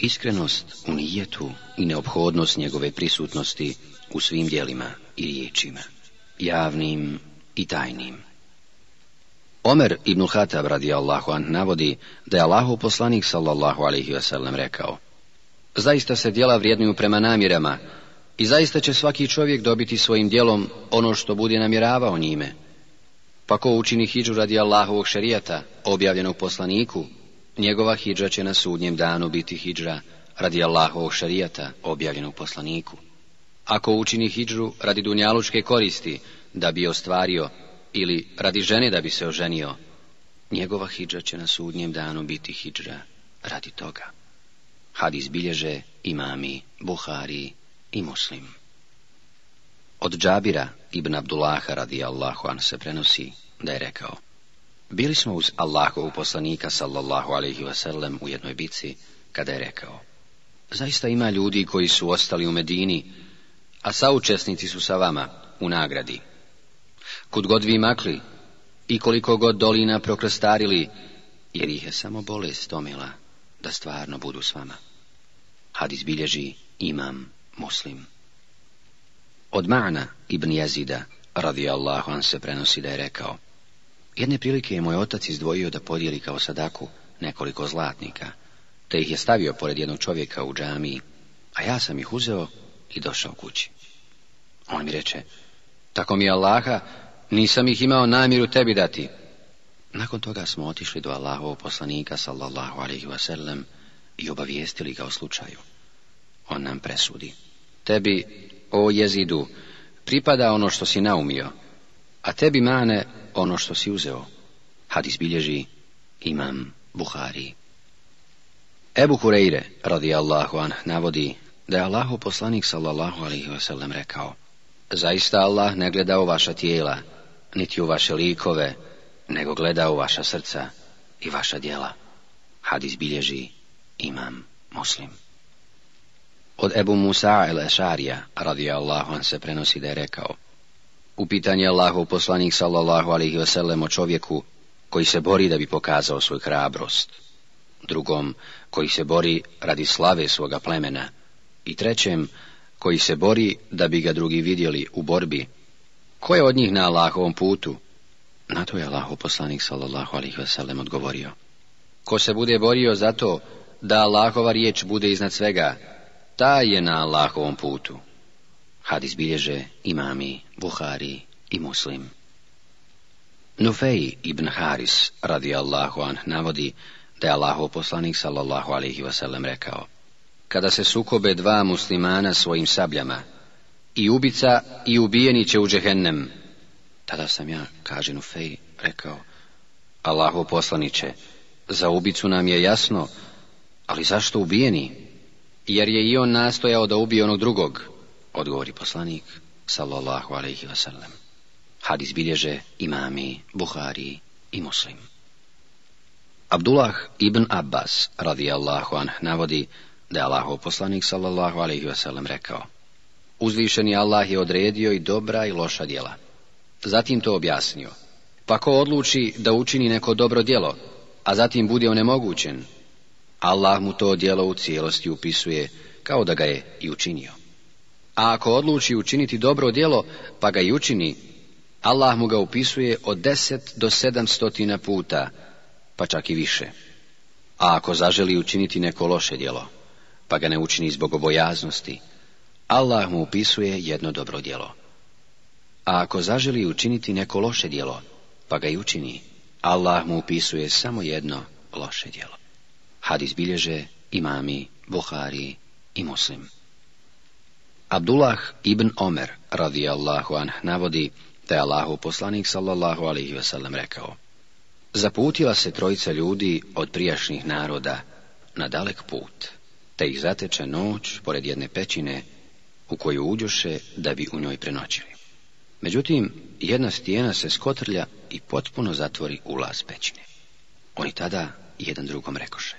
Iskrenost u nijetu i neophodnost njegove prisutnosti u svim djelima i riječima, javnim i tajnim. Omer ibn Hatab radi Allahu an navodi da je Allahu poslanik sallallahu alaihi wasallam rekao Zaista se djela vrijednuju prema namjerama i zaista će svaki čovjek dobiti svojim djelom ono što bude namjeravao njime. Pa ko učini hijđu radi Allahovog šerijata, objavljenog poslaniku, Njegova hidža će na sudnjem danu biti hidža radi Allahovog šarijata objavljenog poslaniku. Ako učini hidžu radi dunjalučke koristi da bi ostvario ili radi žene da bi se oženio, njegova hidža će na sudnjem danu biti hidža radi toga. Hadis bilježe imami, Buhari i muslim. Od Džabira ibn Abdullaha radi Allahu an se prenosi da je rekao bili smo uz Allahovu poslanika sallallahu alaihi wasallam u jednoj bici kada je rekao Zaista ima ljudi koji su ostali u Medini, a saučesnici su sa vama u nagradi. Kud god vi makli i koliko god dolina prokrastarili, jer ih je samo bolest tomila da stvarno budu s vama. Hadis bilježi imam muslim. Od Ma'na ibn Jezida, radijallahu an se prenosi da je rekao Jedne prilike je moj otac izdvojio da podijeli kao sadaku nekoliko zlatnika, te ih je stavio pored jednog čovjeka u džamiji, a ja sam ih uzeo i došao kući. On mi reče, tako mi je Allaha, nisam ih imao namjeru tebi dati. Nakon toga smo otišli do Allahov poslanika, sallallahu alaihi wasallam, i obavijestili ga o slučaju. On nam presudi. Tebi, o jezidu, pripada ono što si naumio, a tebi mane ono što si uzeo. Hadis bilježi imam Buhari. Ebu Hureyre, Allahu an, navodi da je Allahu poslanik sallallahu alaihi wasallam rekao Zaista Allah ne gleda u vaša tijela, niti u vaše likove, nego gleda u vaša srca i vaša djela. Hadis bilježi imam muslim. Od Ebu Musa el Ešarija, Allahu an, se prenosi da je rekao Upitan je Allahov poslanik sallallahu alaihi wasallam, o čovjeku koji se bori da bi pokazao svoju hrabrost, drugom koji se bori radi slave svoga plemena i trećem koji se bori da bi ga drugi vidjeli u borbi. Ko je od njih na Allahovom putu? Na to je Allahov poslanik sallallahu alaihi wasallam, odgovorio. Ko se bude borio zato da Allahova riječ bude iznad svega, taj je na Allahovom putu. Hadis bilježe imami, Buhari i Muslim. Nufej ibn Haris radi Allahu an navodi da je Allahu poslanik sallallahu alihi wasallam rekao Kada se sukobe dva muslimana svojim sabljama i ubica i ubijeni će u džehennem tada sam ja, kaže Nufej, rekao Allahov poslaniće za ubicu nam je jasno ali zašto ubijeni jer je i on nastojao da ubije onog drugog Odgovori poslanik, sallallahu alaihi wasallam. Hadis bilježe imami, Buhari i muslim. Abdullah ibn Abbas, radi Allahu an navodi da je Allahov poslanik, sallallahu alaihi wasallam, rekao Uzvišeni Allah je odredio i dobra i loša djela. Zatim to objasnio. Pa ko odluči da učini neko dobro djelo, a zatim bude onemogućen, Allah mu to djelo u cijelosti upisuje, kao da ga je i učinio. A ako odluči učiniti dobro djelo, pa ga i učini, Allah mu ga upisuje od deset do sedamstotina puta, pa čak i više. A ako zaželi učiniti neko loše djelo, pa ga ne učini zbog obojaznosti, Allah mu upisuje jedno dobro djelo. A ako zaželi učiniti neko loše djelo, pa ga i učini, Allah mu upisuje samo jedno loše djelo. Hadis bilježe imami, Buhari i Muslim. Abdullah ibn Omer radijallahu an navodi da je Allahu poslanik sallallahu alaihi wasallam rekao Zaputila se trojica ljudi od prijašnjih naroda na dalek put, te ih zateče noć pored jedne pećine u koju uđoše da bi u njoj prenoćili. Međutim, jedna stijena se skotrlja i potpuno zatvori ulaz pećine. Oni tada jedan drugom rekoše.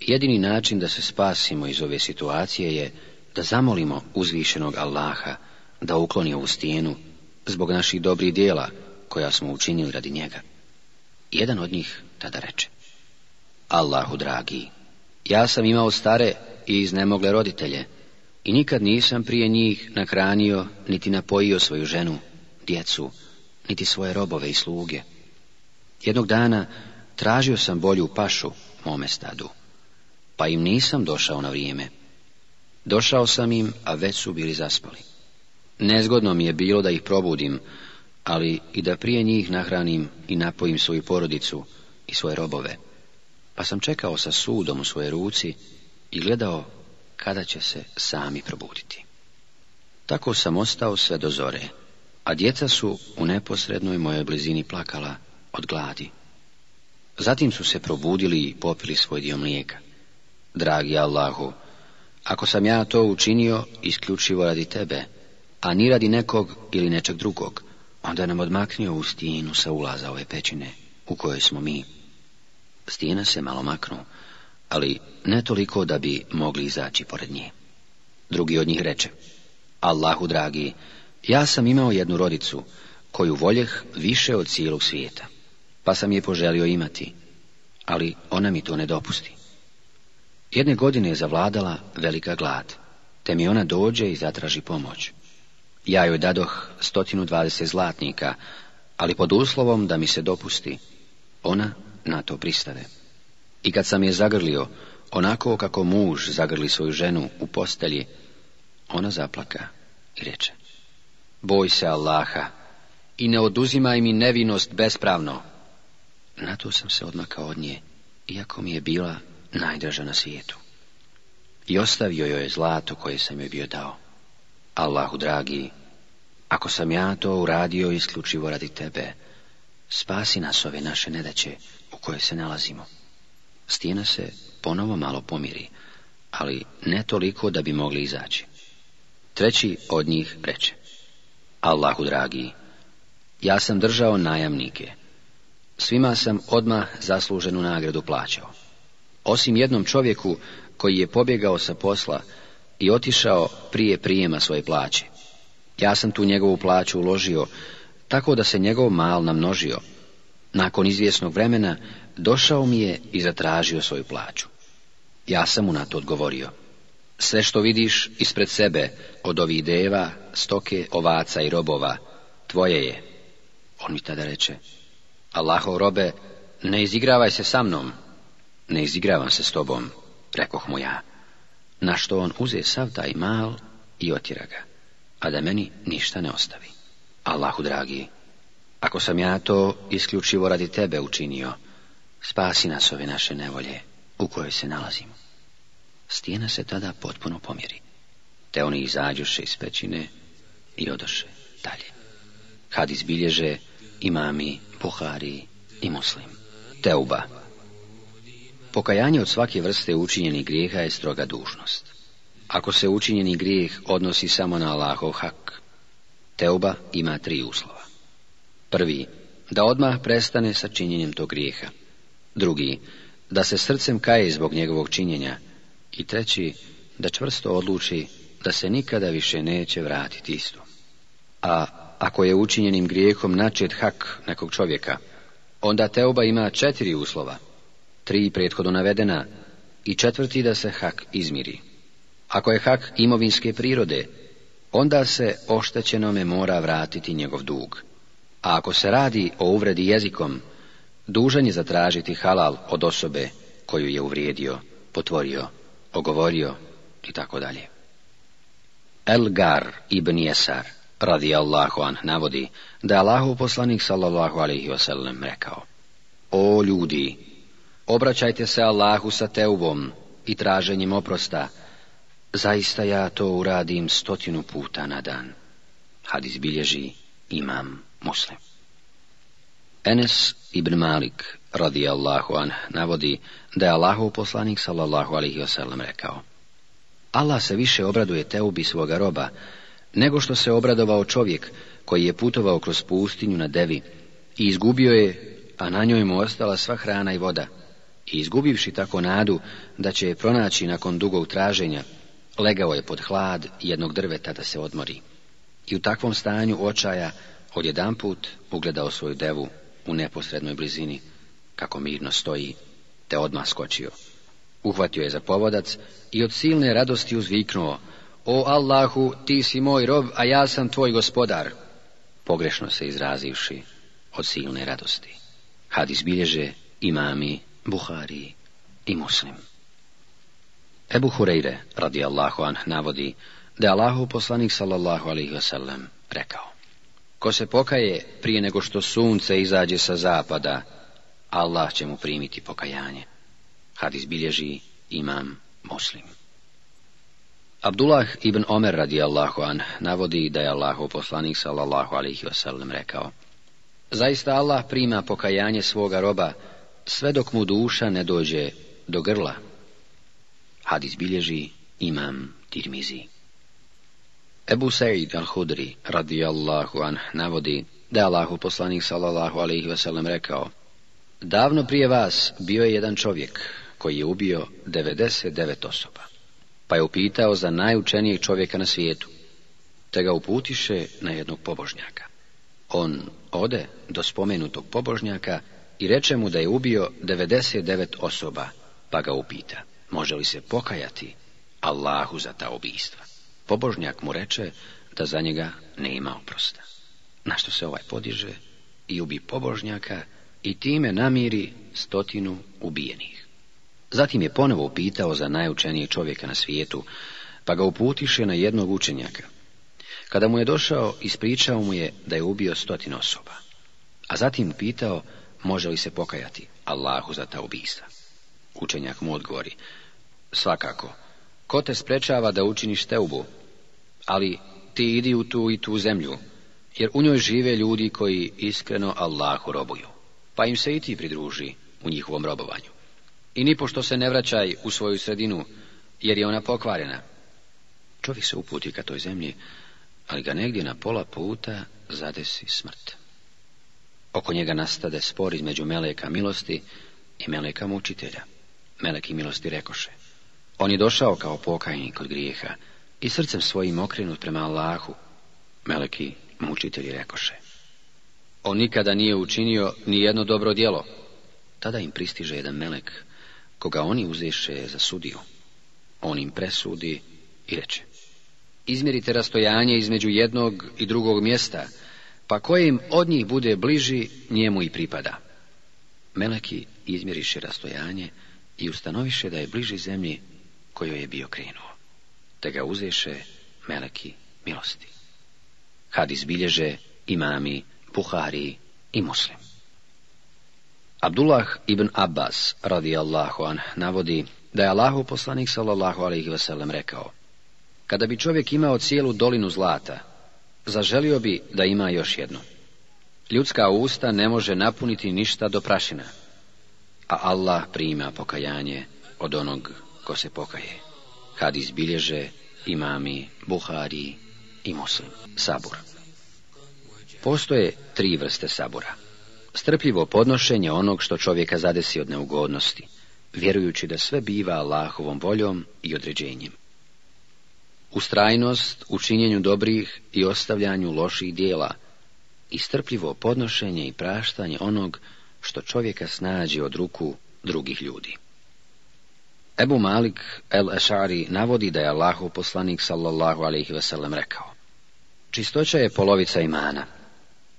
Jedini način da se spasimo iz ove situacije je da zamolimo uzvišenog Allaha da ukloni ovu stijenu zbog naših dobrih dijela koja smo učinili radi njega. Jedan od njih tada reče, Allahu dragi, ja sam imao stare i iznemogle roditelje i nikad nisam prije njih nakranio niti napojio svoju ženu, djecu, niti svoje robove i sluge. Jednog dana tražio sam bolju pašu mome stadu, pa im nisam došao na vrijeme. Došao sam im, a već su bili zaspali. Nezgodno mi je bilo da ih probudim, ali i da prije njih nahranim i napojim svoju porodicu i svoje robove. Pa sam čekao sa sudom u svojoj ruci i gledao kada će se sami probuditi. Tako sam ostao sve do zore, a djeca su u neposrednoj mojoj blizini plakala od gladi. Zatim su se probudili i popili svoj dio mlijeka. Dragi Allahu, ako sam ja to učinio, isključivo radi tebe, a ni radi nekog ili nečeg drugog, onda nam odmaknio u stinu sa ulaza ove pećine, u kojoj smo mi. Stina se malo maknu, ali ne toliko da bi mogli izaći pored nje. Drugi od njih reče, Allahu dragi, ja sam imao jednu rodicu, koju voljeh više od cijelog svijeta, pa sam je poželio imati, ali ona mi to ne dopusti. Jedne godine je zavladala velika glad, te mi ona dođe i zatraži pomoć. Ja joj dadoh dvadeset zlatnika, ali pod uslovom da mi se dopusti. Ona na to pristave. I kad sam je zagrlio, onako kako muž zagrli svoju ženu u postelji, ona zaplaka i reče. Boj se Allaha i ne oduzimaj mi nevinost bespravno. Na to sam se odmakao od nje, iako mi je bila najdraža na svijetu. I ostavio joj je zlato koje sam joj bio dao. Allahu dragi, ako sam ja to uradio isključivo radi tebe, spasi nas ove naše nedaće u koje se nalazimo. Stijena se ponovo malo pomiri, ali ne toliko da bi mogli izaći. Treći od njih reče, Allahu dragi, ja sam držao najamnike, svima sam odmah zasluženu nagradu plaćao osim jednom čovjeku koji je pobjegao sa posla i otišao prije prijema svoje plaće. Ja sam tu njegovu plaću uložio, tako da se njegov mal namnožio. Nakon izvjesnog vremena došao mi je i zatražio svoju plaću. Ja sam mu na to odgovorio. Sve što vidiš ispred sebe od ovih deva, stoke, ovaca i robova, tvoje je. On mi tada reče, Allaho robe, ne izigravaj se sa mnom, ne izigravam se s tobom, rekoh mu ja. Na što on uze sav taj mal i otjera ga, a da meni ništa ne ostavi. Allahu dragi, ako sam ja to isključivo radi tebe učinio, spasi nas ove naše nevolje u kojoj se nalazimo. Stijena se tada potpuno pomjeri, te oni izađoše iz pećine i odoše dalje. kad izbilježe imami, Buhari i muslim. Teuba Pokajanje od svake vrste učinjenih grijeha je stroga dužnost. Ako se učinjeni grijeh odnosi samo na Allahov hak, teuba ima tri uslova. Prvi, da odmah prestane sa činjenjem tog grijeha. Drugi, da se srcem kaje zbog njegovog činjenja. I treći, da čvrsto odluči da se nikada više neće vratiti isto. A ako je učinjenim grijehom načet hak nekog čovjeka, onda teuba ima četiri uslova – tri prethodno navedena, i četvrti da se hak izmiri. Ako je hak imovinske prirode, onda se oštećenome mora vratiti njegov dug. A ako se radi o uvredi jezikom, dužan je zatražiti halal od osobe koju je uvrijedio, potvorio, ogovorio i tako dalje. Elgar ibn Jesar radi Allahu an navodi da je Allahu poslanik sallallahu alaihi wasallam rekao O ljudi, Obraćajte se Allahu sa teubom i traženjem oprosta. Zaista ja to uradim stotinu puta na dan. Hadis izbilježi imam muslim. Enes ibn Malik radi Allahu an navodi da je Allahov poslanik sallallahu alihi wasallam rekao Allah se više obraduje teubi svoga roba nego što se obradovao čovjek koji je putovao kroz pustinju na devi i izgubio je, a na njoj mu ostala sva hrana i voda i izgubivši tako nadu da će je pronaći nakon dugog traženja, legao je pod hlad jednog drveta da se odmori. I u takvom stanju očaja odjedanput ugledao svoju devu u neposrednoj blizini, kako mirno stoji, te odmah skočio. Uhvatio je za povodac i od silne radosti uzviknuo, o Allahu, ti si moj rob, a ja sam tvoj gospodar, pogrešno se izrazivši od silne radosti. Hadis bilježe imami Buhari i Muslim. Ebu Hureyre, radi Allahu anh, navodi da je Allahu poslanik sallallahu alaihi wasallam rekao Ko se pokaje prije nego što sunce izađe sa zapada, Allah će mu primiti pokajanje. Hadis izbilježi imam muslim. Abdullah ibn Omer radi Allahu an navodi da je Allahu poslanik sallallahu alaihi wasallam rekao Zaista Allah prima pokajanje svoga roba sve dok mu duša ne dođe do grla. Hadis bilježi imam Tirmizi. Ebu Sa'id al-Hudri radijallahu an navodi da je Allahu poslanik sallallahu alaihi wasallam rekao Davno prije vas bio je jedan čovjek koji je ubio 99 osoba, pa je upitao za najučenijeg čovjeka na svijetu, te ga uputiše na jednog pobožnjaka. On ode do spomenutog pobožnjaka i reče mu da je ubio 99 osoba, pa ga upita, može li se pokajati Allahu za ta ubijstva. Pobožnjak mu reče da za njega ne ima oprosta. Na što se ovaj podiže i ubi pobožnjaka i time namiri stotinu ubijenih. Zatim je ponovo upitao za najučenijeg čovjeka na svijetu, pa ga uputiše na jednog učenjaka. Kada mu je došao, ispričao mu je da je ubio stotinu osoba. A zatim pitao može li se pokajati Allahu za ta ubista? Učenjak mu odgovori, svakako, ko te sprečava da učiniš teubu, ali ti idi u tu i tu zemlju, jer u njoj žive ljudi koji iskreno Allahu robuju, pa im se i ti pridruži u njihovom robovanju. I nipošto se ne vraćaj u svoju sredinu, jer je ona pokvarena. Čovjek se uputi ka toj zemlji, ali ga negdje na pola puta zadesi smrt. Oko njega nastade spor između Meleka milosti i Meleka mučitelja. Melek milosti rekoše. On je došao kao pokajnik od grijeha i srcem svojim okrenut prema Allahu. Meleki mučitelji rekoše. On nikada nije učinio ni jedno dobro djelo. Tada im pristiže jedan melek, koga oni uzeše za sudiju. On im presudi i reče. Izmjerite rastojanje između jednog i drugog mjesta, pa kojim od njih bude bliži, njemu i pripada. Meleki izmjeriše rastojanje i ustanoviše da je bliži zemlji kojoj je bio krenuo, te ga uzeše Meleki milosti. kad bilježe imami, Buhari i muslim. Abdullah ibn Abbas Allahu an navodi da je Allahu poslanik sallallahu alaihi wasallam rekao kada bi čovjek imao cijelu dolinu zlata Zaželio bi da ima još jedno. Ljudska usta ne može napuniti ništa do prašina, a Allah prima pokajanje od onog ko se pokaje. Kad izbilježe imami, buhari i muslim. Sabur. Postoje tri vrste sabura. Strpljivo podnošenje onog što čovjeka zadesi od neugodnosti, vjerujući da sve biva Allahovom voljom i određenjem ustrajnost u činjenju dobrih i ostavljanju loših dijela, i strpljivo podnošenje i praštanje onog što čovjeka snađi od ruku drugih ljudi. Ebu Malik el Ešari navodi da je Allahu poslanik sallallahu alaihi veselem rekao Čistoća je polovica imana.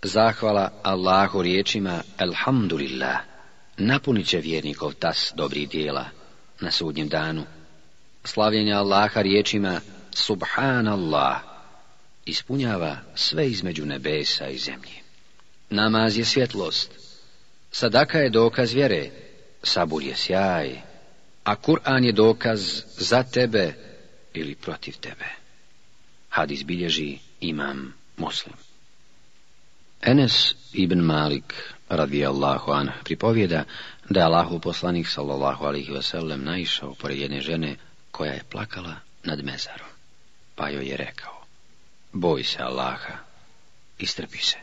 Zahvala Allahu riječima Elhamdulillah napunit će vjernikov tas dobrih dijela na sudnjem danu. Slavljenja Allaha riječima subhanallah, ispunjava sve između nebesa i zemlje. Namaz je svjetlost, sadaka je dokaz vjere, sabur je sjaj, a Kur'an je dokaz za tebe ili protiv tebe. Hadis bilježi imam muslim. Enes ibn Malik Allahu an pripovjeda da je Allahu poslanik sallallahu alihi wasallam naišao pored jedne žene koja je plakala nad mezarom pa joj je rekao, boj se Allaha, istrpi se.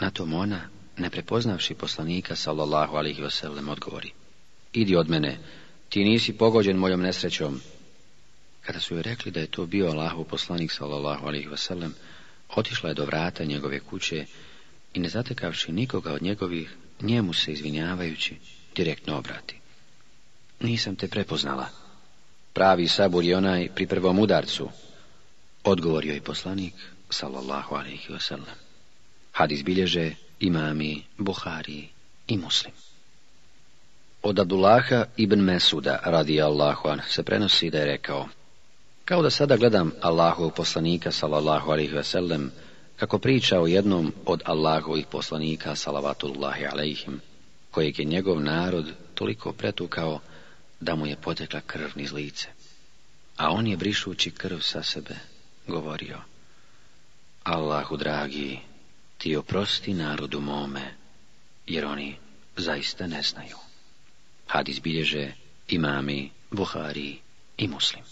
Na tom ona, ne prepoznavši poslanika, sallallahu alihi wasallam, odgovori, idi od mene, ti nisi pogođen mojom nesrećom. Kada su joj rekli da je to bio Allahu poslanik, sallallahu alihi wasallam, otišla je do vrata njegove kuće i ne zatekavši nikoga od njegovih, njemu se izvinjavajući, direktno obrati. Nisam te prepoznala. Pravi sabur je onaj pri prvom udarcu, Odgovorio je poslanik, sallallahu alaihi wasallam. Hadis bilježe imami Buhari i Muslim. Od Abdullaha ibn Mesuda, radi Allahu an, se prenosi da je rekao Kao da sada gledam Allahu poslanika, sallallahu alaihi wasallam, kako priča o jednom od Allahovih poslanika, salavatullahi alaihim, kojeg je njegov narod toliko pretukao da mu je potekla krv niz lice. A on je brišući krv sa sebe govorio Allahu dragi, ti oprosti narodu mome, jer oni zaista ne znaju. Hadis bilježe imami, Buhari i muslim.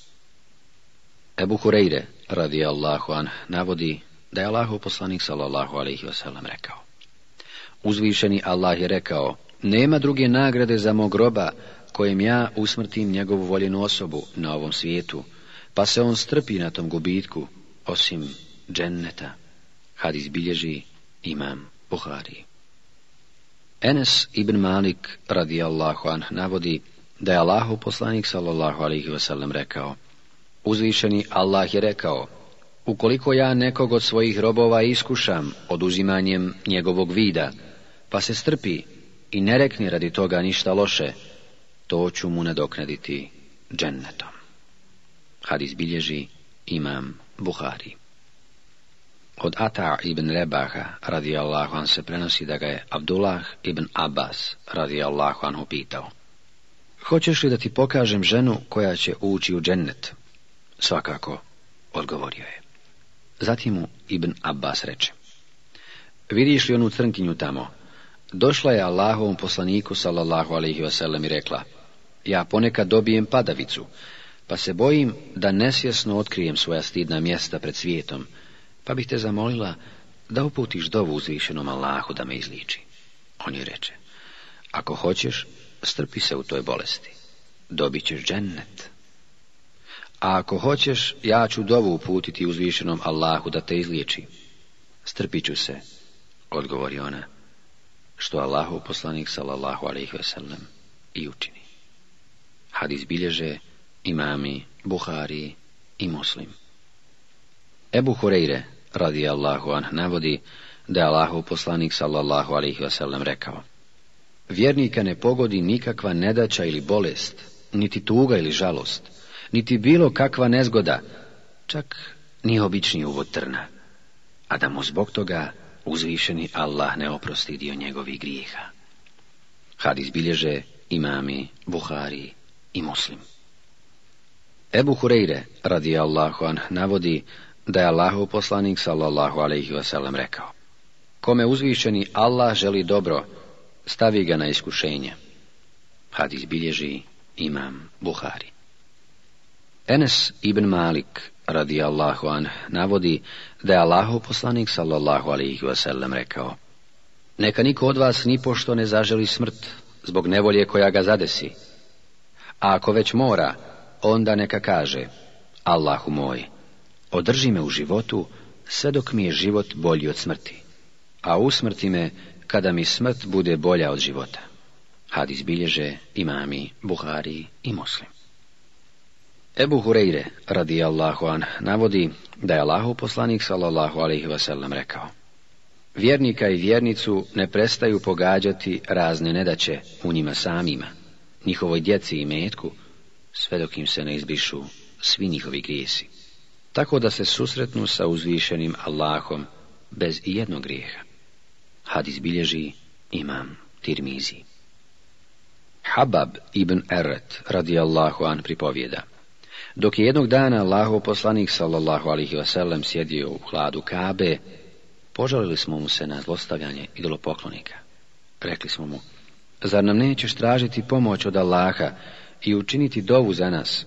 Ebu Hureyre, radi Allahu an, navodi da je Allahu poslanik sallallahu alaihi wasallam rekao. Uzvišeni Allah je rekao, nema druge nagrade za mog roba, kojem ja usmrtim njegovu voljenu osobu na ovom svijetu, pa se on strpi na tom gubitku, osim dženneta. Hadis bilježi imam Buhari. Enes ibn Malik Allahu anh navodi da je Allahu poslanik sallallahu alihi wasallam rekao Uzvišeni Allah je rekao Ukoliko ja nekog od svojih robova iskušam oduzimanjem njegovog vida, pa se strpi i ne rekni radi toga ništa loše, to ću mu nadoknaditi džennetom. Hadis bilježi imam Buhari. Od Ata ibn Rebaha radi Allahuan se prenosi da ga je Abdullah ibn Abbas radijallahu anhu pitao. Hoćeš li da ti pokažem ženu koja će ući u džennet? Svakako, odgovorio je. Zatim mu Ibn Abbas reče. Vidiš li onu crnkinju tamo? Došla je Allahovom poslaniku sallallahu alaihi wasallam i rekla. Ja ponekad dobijem padavicu, pa se bojim da nesvjesno otkrijem svoja stidna mjesta pred svijetom, pa bih te zamolila da uputiš dovu uzvišenom Allahu da me izliči. On je reče, ako hoćeš, strpi se u toj bolesti, dobit ćeš džennet. A ako hoćeš, ja ću dovu uputiti uzvišenom Allahu da te izliči. Strpit ću se, odgovori ona, što Allahu poslanik sallallahu alaihi wasallam i učini. Hadis bilježe imami Buhari i Muslim. Ebu Hureyre, radi Allahu anh, navodi da je Allahu poslanik sallallahu alihi wasallam rekao Vjernika ne pogodi nikakva nedaća ili bolest, niti tuga ili žalost, niti bilo kakva nezgoda, čak ni obični uvod trna, a da mu zbog toga uzvišeni Allah ne oprosti dio njegovih grijeha. Hadis bilježe imami, Buhari i Muslim. Ebu Hureyre, radi Allahu navodi da je Allahov poslanik, sallallahu alaihi wasallam, rekao Kome uzvišeni Allah želi dobro, stavi ga na iskušenje. Hadis bilježi imam Buhari. Enes ibn Malik, radi Allahu an, navodi da je Allahov poslanik, sallallahu alaihi wasallam, rekao Neka niko od vas nipošto ne zaželi smrt, zbog nevolje koja ga zadesi. A ako već mora, onda neka kaže, Allahu moj, održi me u životu, sve dok mi je život bolji od smrti, a usmrti me kada mi smrt bude bolja od života. Hadis bilježe imami, Buhari i moslim Ebu Hureyre, radi Allahu an, navodi da je Allahu poslanik sallallahu alaihi wasallam rekao Vjernika i vjernicu ne prestaju pogađati razne nedaće u njima samima, njihovoj djeci i metku, sve dok im se ne izbišu svi njihovi grijesi. Tako da se susretnu sa uzvišenim Allahom bez jednog grijeha. Hadis bilježi imam Tirmizi. Habab ibn Eret Allahu an pripovjeda. Dok je jednog dana Allahov poslanik sallallahu alihi wasallam sjedio u hladu Kabe, požalili smo mu se na zlostavljanje idolopoklonika. Rekli smo mu, zar nam nećeš tražiti pomoć od Allaha i učiniti dovu za nas?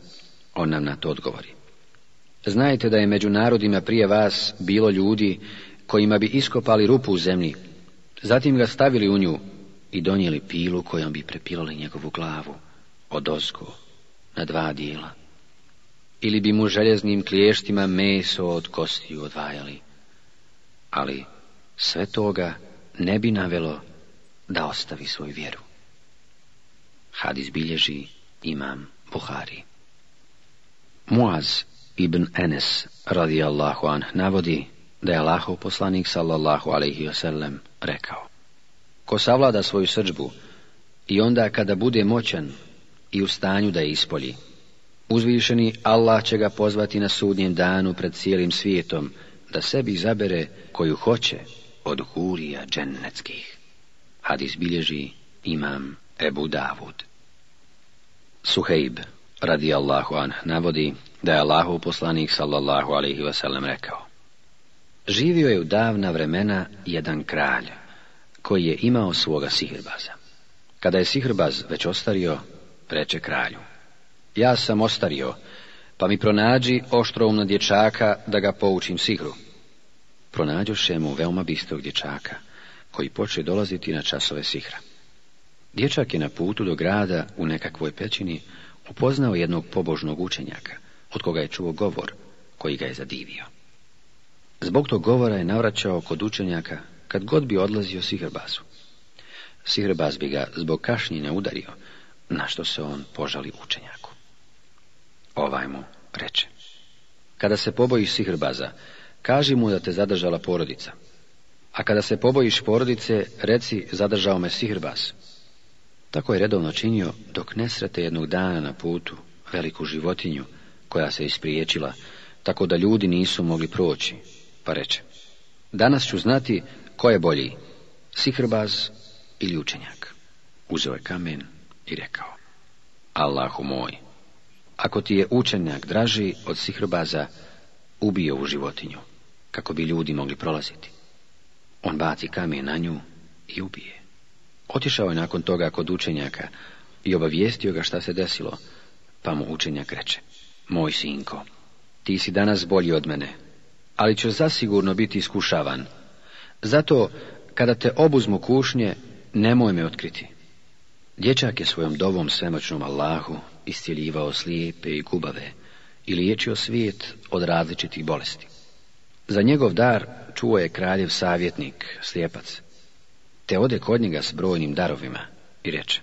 On nam na to odgovori. Znajte da je među narodima prije vas bilo ljudi kojima bi iskopali rupu u zemlji, zatim ga stavili u nju i donijeli pilu kojom bi prepilali njegovu glavu od na dva dijela. Ili bi mu željeznim kliještima meso od kostiju odvajali. Ali sve toga ne bi navelo da ostavi svoju vjeru. Hadis bilježi imam Buhari. Muaz ibn Enes radijallahu An navodi da je Allahov poslanik sallallahu alaihi wasallam rekao Ko savlada svoju srđbu i onda kada bude moćan i u stanju da je ispolji, uzvišeni Allah će ga pozvati na sudnjem danu pred cijelim svijetom da sebi izabere koju hoće od hurija džennetskih. Hadis bilježi imam Ebu Davud. Suhejb, radi Allahu an, navodi da je Allahu poslanik sallallahu alaihi wasallam rekao. Živio je u davna vremena jedan kralj, koji je imao svoga sihrbaza. Kada je sihrbaz već ostario, reče kralju. Ja sam ostario, pa mi pronađi oštroumna dječaka da ga poučim sihru. Pronađoše mu veoma bistog dječaka, koji poče dolaziti na časove sihra. Dječak je na putu do grada u nekakvoj pećini upoznao jednog pobožnog učenjaka, od koga je čuo govor, koji ga je zadivio. Zbog tog govora je navraćao kod učenjaka kad god bi odlazio Sihrbazu. Sihrbaz bi ga zbog kašnjine udario, na što se on požali učenjaku. Ovaj mu reče. Kada se pobojiš Sihrbaza, kaži mu da te zadržala porodica. A kada se pobojiš porodice, reci zadržao me Sihrbaz, tako je redovno činio dok nesrete jednog dana na putu veliku životinju koja se ispriječila, tako da ljudi nisu mogli proći, pa reče. Danas ću znati ko je bolji, sihrbaz ili učenjak. Uzeo je kamen i rekao, Allahu moj, ako ti je učenjak draži od sihrbaza, ubije ovu životinju, kako bi ljudi mogli prolaziti. On baci kamen na nju i ubije. Otišao je nakon toga kod učenjaka i obavijestio ga šta se desilo, pa mu učenjak reče, moj sinko, ti si danas bolji od mene, ali ćeš zasigurno biti iskušavan. Zato, kada te obuzmu kušnje, nemoj me otkriti. Dječak je svojom dovom svemoćnom Allahu iscijeljivao slijepe i gubave i liječio svijet od različitih bolesti. Za njegov dar čuo je kraljev savjetnik, slijepac, te ode kod njega s brojnim darovima i reče,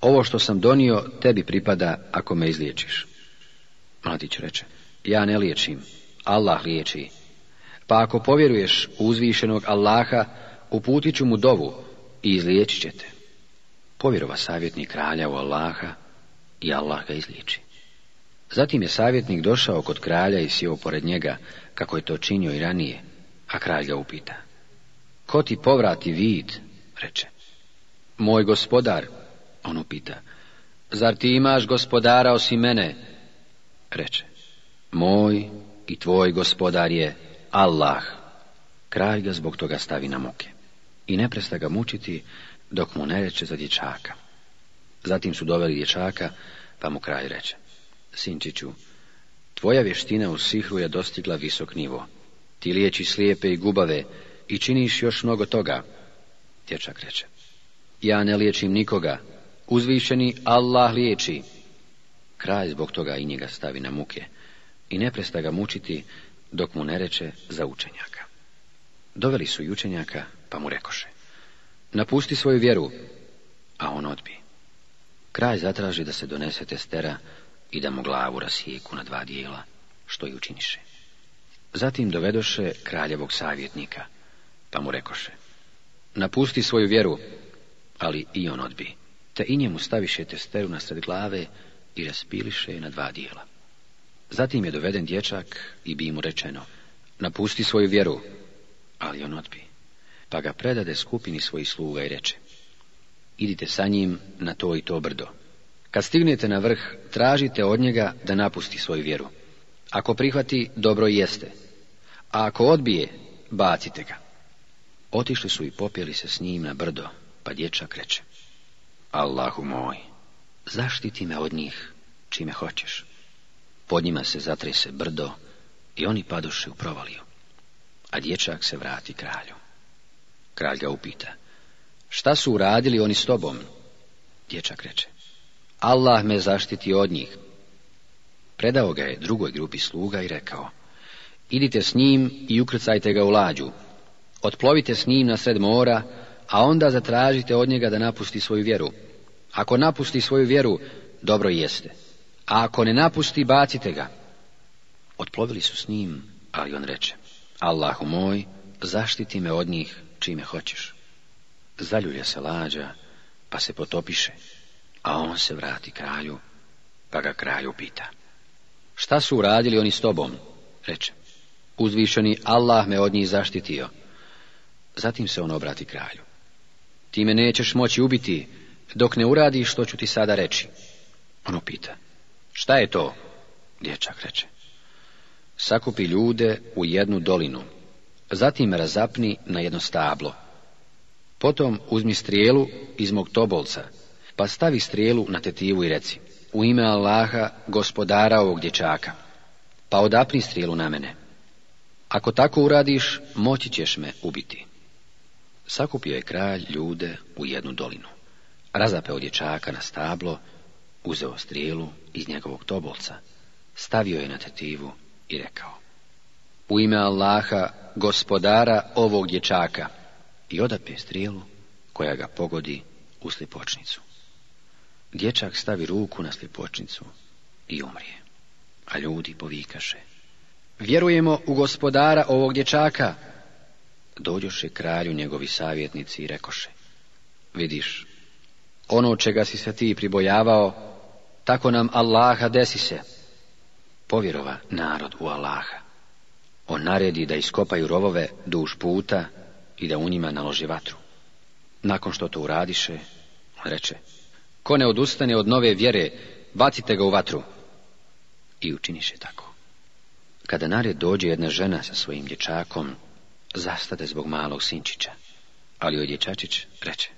ovo što sam donio tebi pripada ako me izliječiš. Mladić reče, ja ne liječim, Allah liječi. Pa ako povjeruješ uzvišenog Allaha, uputit ću mu dovu i izliječit ćete. Povjerova savjetnik kralja u Allaha i Allah ga izliječi. Zatim je savjetnik došao kod kralja i sjeo pored njega, kako je to činio i ranije, a kralja upita. Ko ti povrati vid? Reče. Moj gospodar, on upita. Zar ti imaš gospodara osim mene? Reče. Moj i tvoj gospodar je Allah. Kraj ga zbog toga stavi na muke. I ne presta ga mučiti dok mu ne reče za dječaka. Zatim su doveli dječaka, pa mu kraj reče. Sinčiću, tvoja vještina u sihru je dostigla visok nivo. Ti liječi slijepe i gubave, i činiš još mnogo toga. Dječak reče, ja ne liječim nikoga, uzvišeni Allah liječi. Kraj zbog toga i njega stavi na muke i ne presta ga mučiti dok mu ne reče za učenjaka. Doveli su i učenjaka, pa mu rekoše, napusti svoju vjeru, a on odbi. Kraj zatraži da se donese testera i da mu glavu rasijeku na dva dijela, što i učiniše. Zatim dovedoše kraljevog savjetnika, pa mu rekoše, napusti svoju vjeru, ali i on odbi. Te i njemu staviše testeru nasred glave i raspiliše je na dva dijela. Zatim je doveden dječak i bi mu rečeno, napusti svoju vjeru, ali on odbi. Pa ga predade skupini svojih sluga i reče, idite sa njim na to i to brdo. Kad stignete na vrh, tražite od njega da napusti svoju vjeru. Ako prihvati, dobro jeste. A ako odbije, bacite ga. Otišli su i popjeli se s njim na brdo, pa dječak reče. Allahu moj, zaštiti me od njih, čime hoćeš. Pod njima se zatrese brdo i oni paduše u provaliju. A dječak se vrati kralju. Kralj ga upita. Šta su uradili oni s tobom? Dječak reče. Allah me zaštiti od njih. Predao ga je drugoj grupi sluga i rekao. Idite s njim i ukrcajte ga u lađu, Otplovite s njim na sred mora, a onda zatražite od njega da napusti svoju vjeru. Ako napusti svoju vjeru, dobro jeste. A ako ne napusti, bacite ga. Otplovili su s njim, ali on reče, Allahu moj, zaštiti me od njih čime hoćeš. Zaljulja se lađa, pa se potopiše, a on se vrati kralju, pa ga kralju pita. Šta su uradili oni s tobom? Reče, uzvišeni Allah me od njih zaštitio. Zatim se on obrati kralju. Ti me nećeš moći ubiti dok ne uradi što ću ti sada reći. Ono pita. Šta je to? Dječak reče. Sakupi ljude u jednu dolinu. Zatim razapni na jedno stablo. Potom uzmi strijelu iz mog tobolca, pa stavi strijelu na tetivu i reci. U ime Allaha, gospodara ovog dječaka, pa odapni strijelu na mene. Ako tako uradiš, moći ćeš me ubiti sakupio je kralj ljude u jednu dolinu. Razapeo dječaka na stablo, uzeo strijelu iz njegovog tobolca, stavio je na tetivu i rekao. U ime Allaha, gospodara ovog dječaka, i je strijelu koja ga pogodi u slipočnicu. Dječak stavi ruku na slipočnicu i umrije, a ljudi povikaše. Vjerujemo u gospodara ovog dječaka, dođoše kralju njegovi savjetnici i rekoše, vidiš, ono čega si se ti pribojavao, tako nam Allaha desi se. Povjerova narod u Allaha. On naredi da iskopaju rovove duž puta i da u njima naloži vatru. Nakon što to uradiše, reče, ko ne odustane od nove vjere, bacite ga u vatru. I učiniše tako. Kada nared dođe jedna žena sa svojim dječakom, zastade zbog malog sinčića. Ali čačić reče,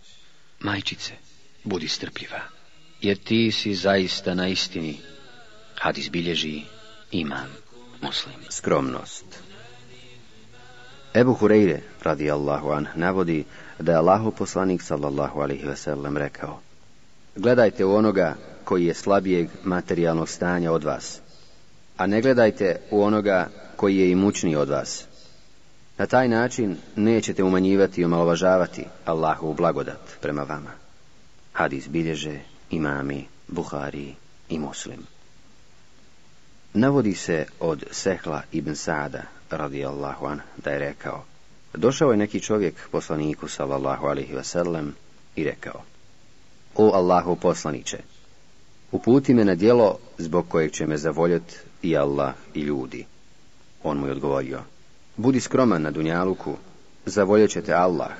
majčice, budi strpljiva, jer ti si zaista na istini. Hadis izbilježi imam muslim. Skromnost Ebu Hureyre, radi Allahu an, navodi da je Allahu poslanik, sallallahu alihi veselem, rekao Gledajte u onoga koji je slabijeg materijalnog stanja od vas, a ne gledajte u onoga koji je imućniji od vas, na taj način nećete umanjivati i omalovažavati Allahovu blagodat prema vama. Hadis bilježe imami, Buhari i muslim. Navodi se od Sehla ibn Sada, Allahu an, da je rekao, došao je neki čovjek poslaniku, sallallahu alihi wasallam, i rekao, O Allahu poslaniće, uputi me na djelo zbog kojeg će me zavoljet i Allah i ljudi. On mu je odgovorio, Budi skroman na Dunjaluku, zavoljet ćete Allah.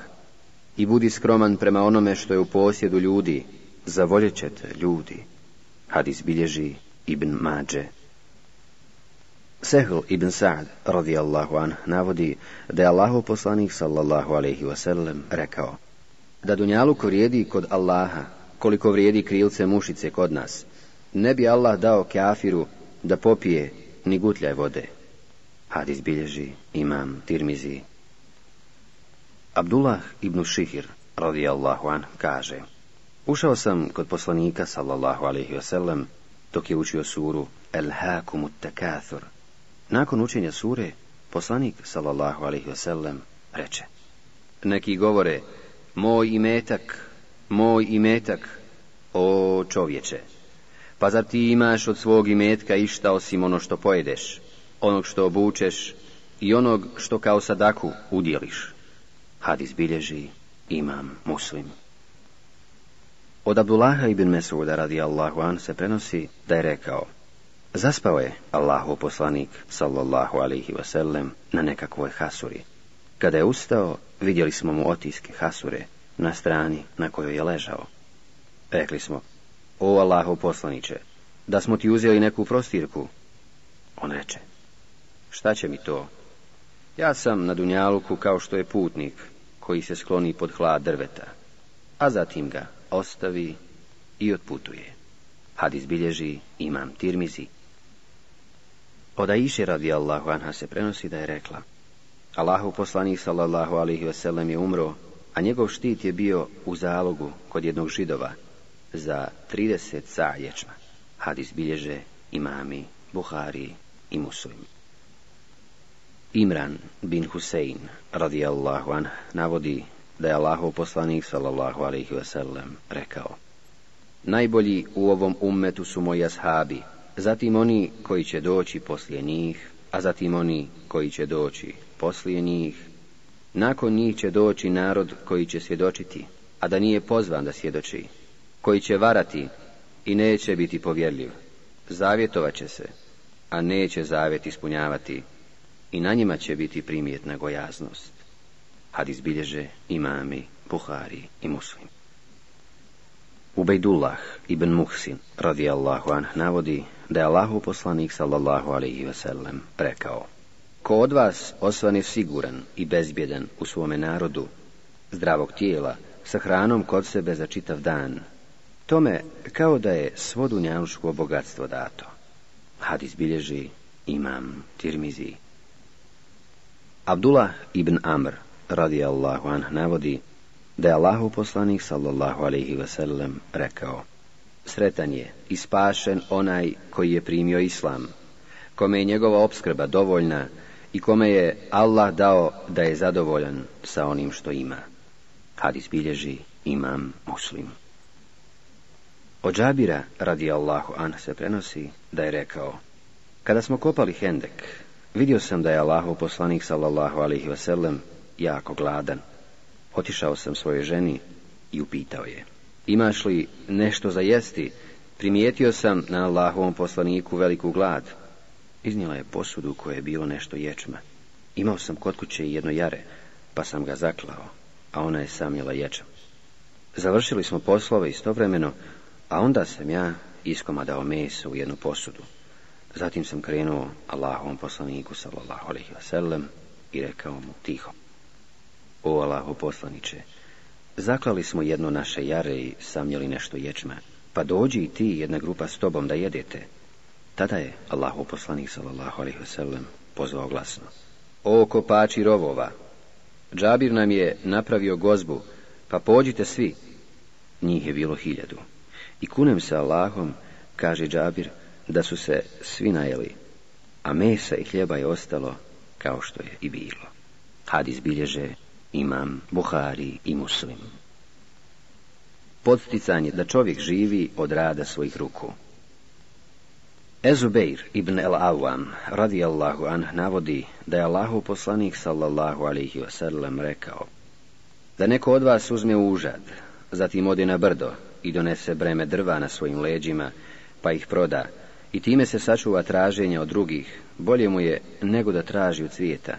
I budi skroman prema onome što je u posjedu ljudi, zavoljet će ljudi. Hadis bilježi Ibn Mađe. Sehl ibn Sa'd, radijallahu anhu, navodi da je Allahu poslanik, sallallahu alaihi wasallam, rekao da Dunjaluku vrijedi kod Allaha, koliko vrijedi krilce mušice kod nas. Ne bi Allah dao kafiru da popije ni gutljaj vode. Hadis bilježi imam Tirmizi. Abdullah ibn Šihir, radijallahu an, kaže Ušao sam kod poslanika, sallallahu alaihi wasallam, dok je učio suru El hakumu Takathur. Nakon učenja sure, poslanik, sallallahu alaihi wasallam, reče Neki govore, moj imetak, moj imetak, o čovječe, pa zar ti imaš od svog imetka išta osim ono što pojedeš? onog što obučeš i onog što kao sadaku udjeliš. Hadis bilježi imam muslim. Od Abdullaha ibn Mesuda Allahu an se prenosi da je rekao Zaspao je Allahu poslanik sallallahu alihi wasallam na nekakvoj hasuri. Kada je ustao, vidjeli smo mu otiske hasure na strani na kojoj je ležao. Rekli smo, o Allahu poslaniće, da smo ti uzeli neku prostirku. On reče, šta će mi to? Ja sam na Dunjaluku kao što je putnik koji se skloni pod hlad drveta, a zatim ga ostavi i otputuje. Hadis bilježi imam tirmizi. Oda iše radi Allahu anha se prenosi da je rekla Allahu poslanih sallallahu alihi vselem je umro, a njegov štit je bio u zalogu kod jednog židova za 30 sa'ječa. Hadis bilježe imami, buhari i muslimi Imran bin Husein radijallahu an, navodi da je Allahov poslanik sallallahu alaihi wasallam rekao Najbolji u ovom ummetu su moji ashabi, zatim oni koji će doći poslije njih, a zatim oni koji će doći poslije njih. Nakon njih će doći narod koji će svjedočiti, a da nije pozvan da svjedoči, koji će varati i neće biti povjerljiv. Zavjetovat će se, a neće zavjet ispunjavati i na njima će biti primjetna gojaznost. Hadis bilježe imami, Buhari i muslim. Ubejdullah ibn Muhsin radijallahu anh navodi da je Allahu poslanik sallallahu alaihi wasallam rekao Ko od vas osvane siguran i bezbjedan u svome narodu, zdravog tijela, sa hranom kod sebe za čitav dan, tome kao da je svodu njanušku bogatstvo dato. Hadis bilježi imam Tirmizi. Abdullah ibn Amr radi Allahu An navodi da je Allahu poslanik sallallahu alaihi wasallam rekao Sretan je i spašen onaj koji je primio islam, kome je njegova obskrba dovoljna i kome je Allah dao da je zadovoljan sa onim što ima. kad bilježi imam muslim. Od Džabira radi Allahu an se prenosi da je rekao Kada smo kopali Hendek, Vidio sam da je Allahov poslanik sallallahu alaihi veselem jako gladan. Otišao sam svojoj ženi i upitao je. Imaš li nešto za jesti? Primijetio sam na Allahovom poslaniku veliku glad. Iznijela je posudu koje je bilo nešto ječma. Imao sam kod kuće jedno jare, pa sam ga zaklao, a ona je samjela ječam. Završili smo poslove istovremeno, a onda sam ja iskomadao meso u jednu posudu. Zatim sam krenuo Allahovom poslaniku sallallahu alaihi wasallam i rekao mu tiho. O Allaho poslaniče, zaklali smo jedno naše jare i samljeli nešto ječma, pa dođi i ti jedna grupa s tobom da jedete. Tada je Allahov poslanik sallallahu alaihi wasallam pozvao glasno. O kopači rovova, Džabir nam je napravio gozbu, pa pođite svi. Njih je bilo hiljadu. I kunem se Allahom, kaže Džabir, da su se svi najeli, a mesa i hljeba je ostalo kao što je i bilo. Hadis bilježe imam Buhari i Muslim. Podsticanje da čovjek živi od rada svojih ruku. Ezubeir ibn el Awam Allahu an navodi da je Allahu poslanik sallallahu alaihi wasallam rekao da neko od vas uzme užad, zatim ode na brdo i donese breme drva na svojim leđima, pa ih proda, i time se sačuva traženje od drugih, bolje mu je nego da traži od svijeta,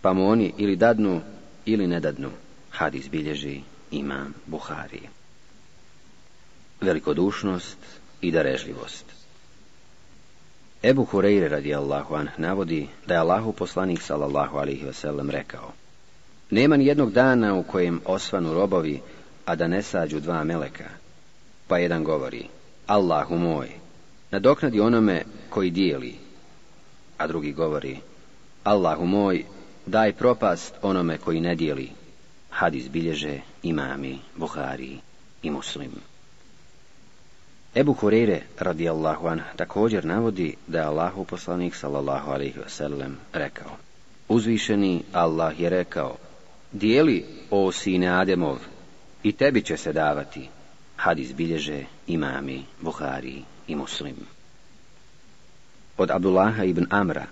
pa mu oni ili dadnu ili nedadnu dadnu. Hadis bilježi imam Buhari. Velikodušnost i darežljivost Ebu Hureyre radi Allahu anh navodi da je Allahu poslanik sallallahu alihi vselem rekao Nema ni jednog dana u kojem osvanu robovi, a da ne sađu dva meleka. Pa jedan govori, Allahu moj, nadoknadi onome koji dijeli, a drugi govori, Allahu moj, daj propast onome koji ne dijeli. Hadis bilježe imami, Buhari i muslim. Ebu Hureyre Allahu an također navodi da je Allahu poslanik sallallahu alaihi wasallam rekao Uzvišeni Allah je rekao Dijeli o sine Ademov i tebi će se davati. Hadis bilježe imami, Buhari i muslim. Od Abdullaha ibn Amra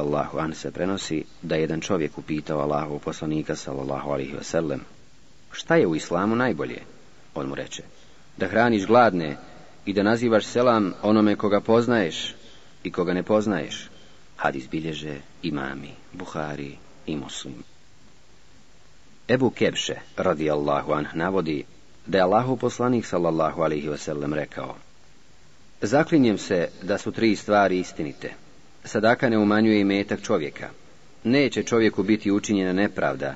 Allahu an se prenosi da je jedan čovjek upitao Allahu poslanika sallallahu alihi wasallam šta je u islamu najbolje? On mu reče da hraniš gladne i da nazivaš selam onome koga poznaješ i koga ne poznaješ. Hadis bilježe imami, buhari i muslim. Ebu Kebše Allahu an navodi da je Allahu poslanik sallallahu alihi wasallam rekao Zaklinjem se da su tri stvari istinite. Sadaka ne umanjuje i metak čovjeka. Neće čovjeku biti učinjena nepravda,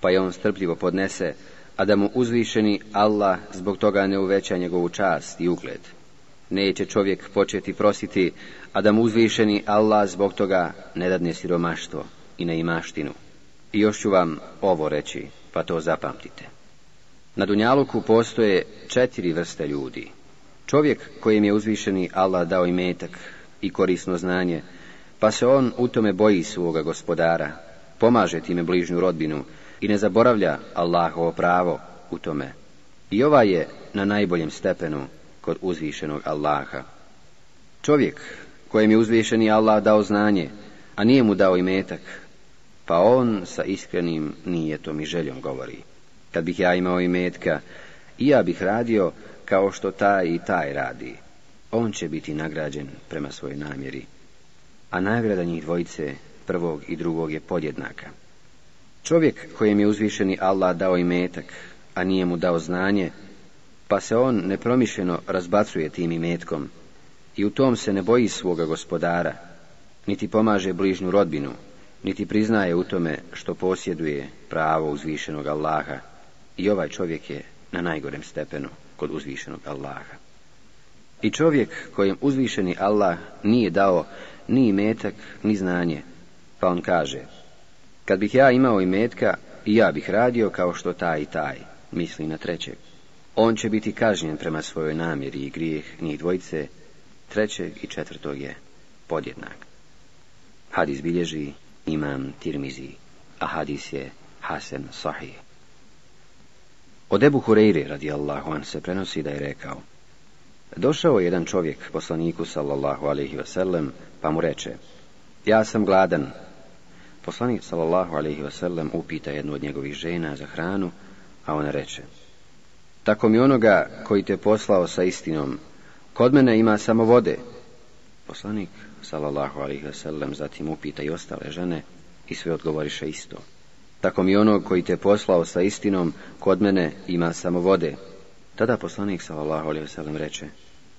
pa je on strpljivo podnese, a da mu uzvišeni Allah zbog toga ne uveća njegovu čast i ugled. Neće čovjek početi prositi, a da mu uzvišeni Allah zbog toga ne dadne siromaštvo i neimaštinu. I još ću vam ovo reći, pa to zapamtite. Na Dunjaluku postoje četiri vrste ljudi. Čovjek kojem je uzvišeni Allah dao i metak i korisno znanje, pa se on u tome boji svoga gospodara, pomaže time bližnju rodbinu i ne zaboravlja Allahovo pravo u tome. I ova je na najboljem stepenu kod uzvišenog Allaha. Čovjek kojem je uzvišeni Allah dao znanje, a nije mu dao i metak, pa on sa iskrenim nijetom i željom govori. Kad bih ja imao i metka, i ja bih radio kao što taj i taj radi. On će biti nagrađen prema svojoj namjeri, a nagrada njih dvojice, prvog i drugog, je podjednaka. Čovjek kojem je uzvišeni Allah dao i metak, a nije mu dao znanje, pa se on nepromišljeno razbacuje tim imetkom i u tom se ne boji svoga gospodara, niti pomaže bližnju rodbinu, niti priznaje u tome što posjeduje pravo uzvišenog Allaha i ovaj čovjek je na najgorem stepenu kod uzvišenog Allaha. I čovjek kojem uzvišeni Allah nije dao ni imetak, ni znanje, pa on kaže, kad bih ja imao imetka, i ja bih radio kao što taj i taj, misli na trećeg. On će biti kažnjen prema svojoj namjeri i grijeh njih dvojice, trećeg i četvrtog je podjednak. Hadis bilježi imam Tirmizi, a hadis je Hasen Sahih. Od debu Hureyri radijallahu an se prenosi da je rekao Došao je jedan čovjek poslaniku sallallahu alaihi wasallam pa mu reče Ja sam gladan. Poslanik sallallahu alaihi wasallam upita jednu od njegovih žena za hranu, a ona reče Tako mi onoga koji te poslao sa istinom, kod mene ima samo vode. Poslanik sallallahu alaihi wasallam zatim upita i ostale žene i sve odgovoriše isto. Tako mi ono koji te poslao sa istinom kod mene ima samo vode. Tada poslanik sallallahu alejhi ve reče: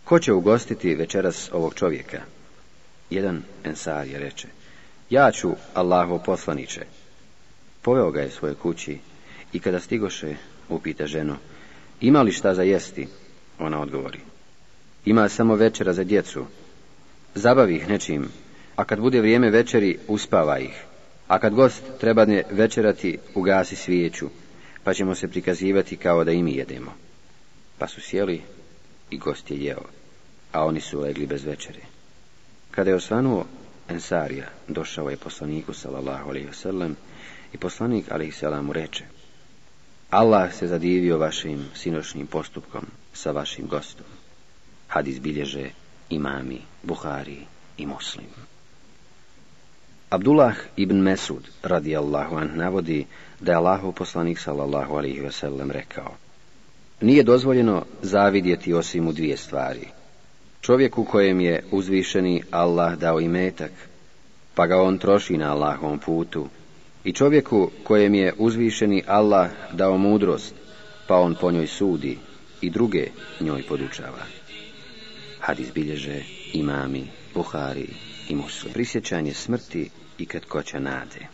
Ko će ugostiti večeras ovog čovjeka? Jedan ensar je reče: Ja ću, Allaho poslaniče. Poveo ga je svoje kući i kada stigoše, upita ženo: Ima li šta za jesti? Ona odgovori: Ima samo večera za djecu. Zabavi ih nečim, a kad bude vrijeme večeri, uspava ih a kad gost ne večerati, ugasi svijeću, pa ćemo se prikazivati kao da i mi jedemo. Pa su sjeli i gost je jeo, a oni su legli bez večere. Kada je osvanuo Ensarija, došao je poslaniku salallahu alaihi wasallam i poslanik alaihi mu reče Allah se zadivio vašim sinošnim postupkom sa vašim gostom. Hadis bilježe imami, Buhari i muslimi. Abdullah ibn Mesud radi Allahu an navodi da je Allahu poslanik sallallahu alaihi sallam rekao Nije dozvoljeno zavidjeti osim u dvije stvari. Čovjeku kojem je uzvišeni Allah dao i metak, pa ga on troši na Allahovom putu, i čovjeku kojem je uzvišeni Allah dao mudrost, pa on po njoj sudi i druge njoj podučava. Hadis bilježe imami, Buhari i Muslim. Prisjećanje smrti i će nade.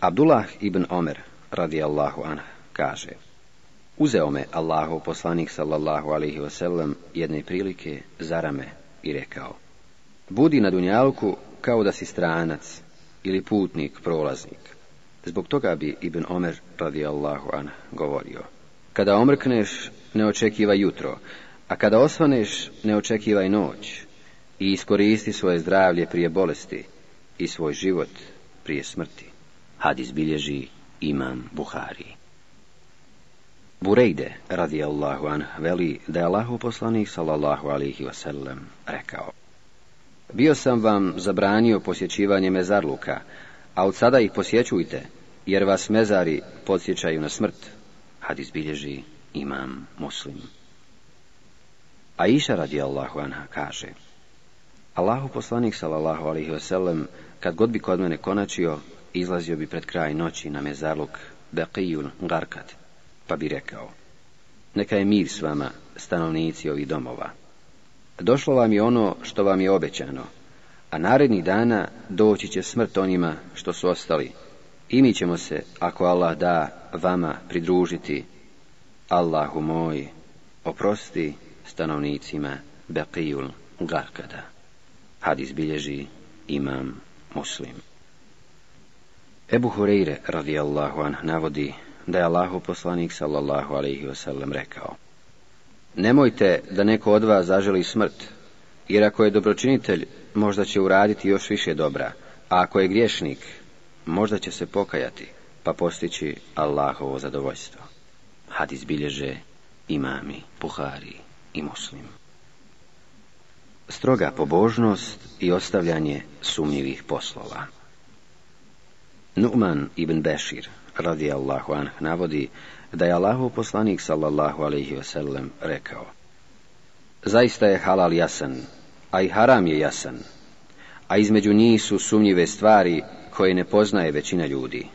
Abdullah ibn Omer, radijallahu anha, kaže Uzeo me Allahov poslanik sallallahu alaihi wasallam jedne prilike zarame i rekao Budi na dunjalku kao da si stranac ili putnik, prolaznik. Zbog toga bi Ibn Omer Allahu an govorio. Kada omrkneš, ne očekiva jutro, a kada osvaneš, ne očekivaj noć i iskoristi svoje zdravlje prije bolesti i svoj život prije smrti. Hadis bilježi imam Buhari. Burejde, radi Allahu an, veli da je Allahu poslanik, salallahu alihi wasallam, rekao. Bio sam vam zabranio posjećivanje mezarluka, a od sada ih posjećujte, jer vas mezari podsjećaju na smrt. Hadis izbilježi imam muslim. A iša radi Allahu anha kaže, Allahu poslanik sallallahu alaihi wasallam, kad god bi kod mene konačio, izlazio bi pred kraj noći na mezarluk Beqijul Garkat, pa bi rekao, neka je mir s vama, stanovnici ovih domova. Došlo vam je ono što vam je obećano, a narednih dana doći će smrt onima što su ostali. I mi ćemo se, ako Allah da, vama pridružiti. Allahu moj, oprosti stanovnicima Beqijul Garkada. Had bilježi imam muslim. Ebu Hureyre radijallahu anh navodi da je Allahu poslanik sallallahu alaihi wasallam rekao Nemojte da neko od vas zaželi smrt, jer ako je dobročinitelj, možda će uraditi još više dobra, a ako je griješnik, možda će se pokajati, pa postići Allahovo zadovoljstvo. Hadis izbilježe imami, puhari i muslim stroga pobožnost i ostavljanje sumnjivih poslova. Numan ibn Bešir, radi Allahu anh, navodi da je Allahu poslanik sallallahu alaihi wasallam rekao Zaista je halal jasan, a i haram je jasan, a između njih su sumnjive stvari koje ne poznaje većina ljudi.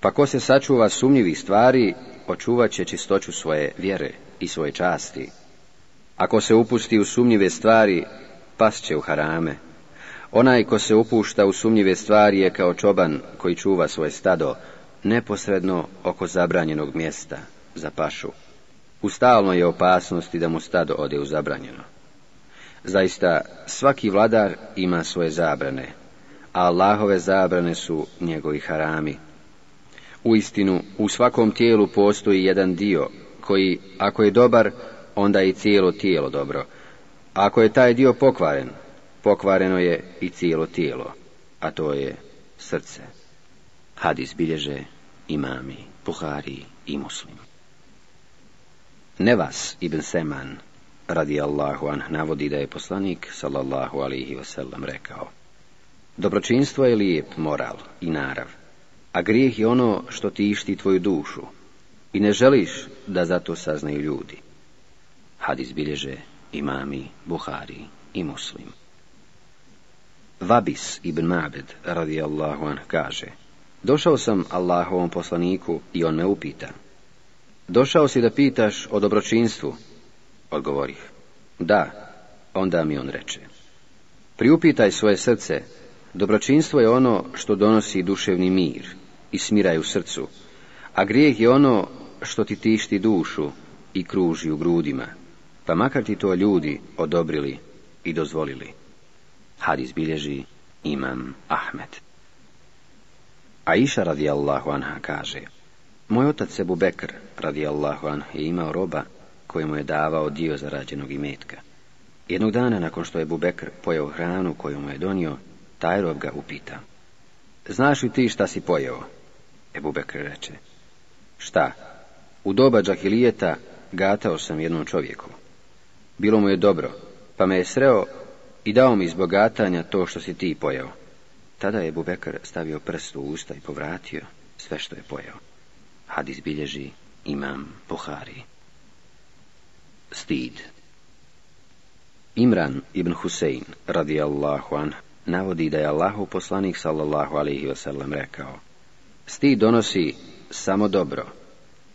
Pa ko se sačuva sumnjivih stvari, očuvat će čistoću svoje vjere i svoje časti, ako se upusti u sumnjive stvari, pas će u harame. Onaj ko se upušta u sumnjive stvari je kao čoban koji čuva svoje stado, neposredno oko zabranjenog mjesta za pašu. U stalnoj je opasnosti da mu stado ode u zabranjeno. Zaista, svaki vladar ima svoje zabrane, a Allahove zabrane su njegovi harami. U istinu, u svakom tijelu postoji jedan dio koji, ako je dobar, onda i cijelo tijelo dobro. Ako je taj dio pokvaren, pokvareno je i cijelo tijelo, a to je srce. Hadis bilježe imami, puhari i muslim. vas ibn Seman, radi Allahu an navodi da je poslanik, sallallahu alihi wasallam, rekao Dobročinstvo je lijep moral i narav, a grijeh je ono što ti išti tvoju dušu i ne želiš da zato saznaju ljudi. Hadis bilježe imami, Buhari i Muslim. Vabis ibn radi radijallahu anh kaže Došao sam Allahovom poslaniku i on me upita Došao si da pitaš o dobročinstvu? Odgovorih Da, onda mi on reče Priupitaj svoje srce Dobročinstvo je ono što donosi duševni mir i smiraj u srcu, a grijeh je ono što ti tišti dušu i kruži u grudima pa makar ti to ljudi odobrili i dozvolili. Hadis bilježi imam Ahmed. A iša Allahu anha kaže, moj otac se Bekr radijallahu anha je imao roba kojemu je davao dio zarađenog imetka. Jednog dana nakon što je Bubekr pojao hranu koju mu je donio, taj rob ga upita. Znaš li ti šta si pojeo? E Bubekr reče. Šta? U doba džahilijeta gatao sam jednom čovjeku. Bilo mu je dobro, pa me je sreo i dao mi izbogatanja to što si ti pojao. Tada je Bubekar stavio prst u usta i povratio sve što je pojao. Hadis bilježi imam Buhari. Stid Imran ibn Husein, radijallahu an, navodi da je Allahu poslanik, sallallahu alihi wasallam, rekao Stid donosi samo dobro.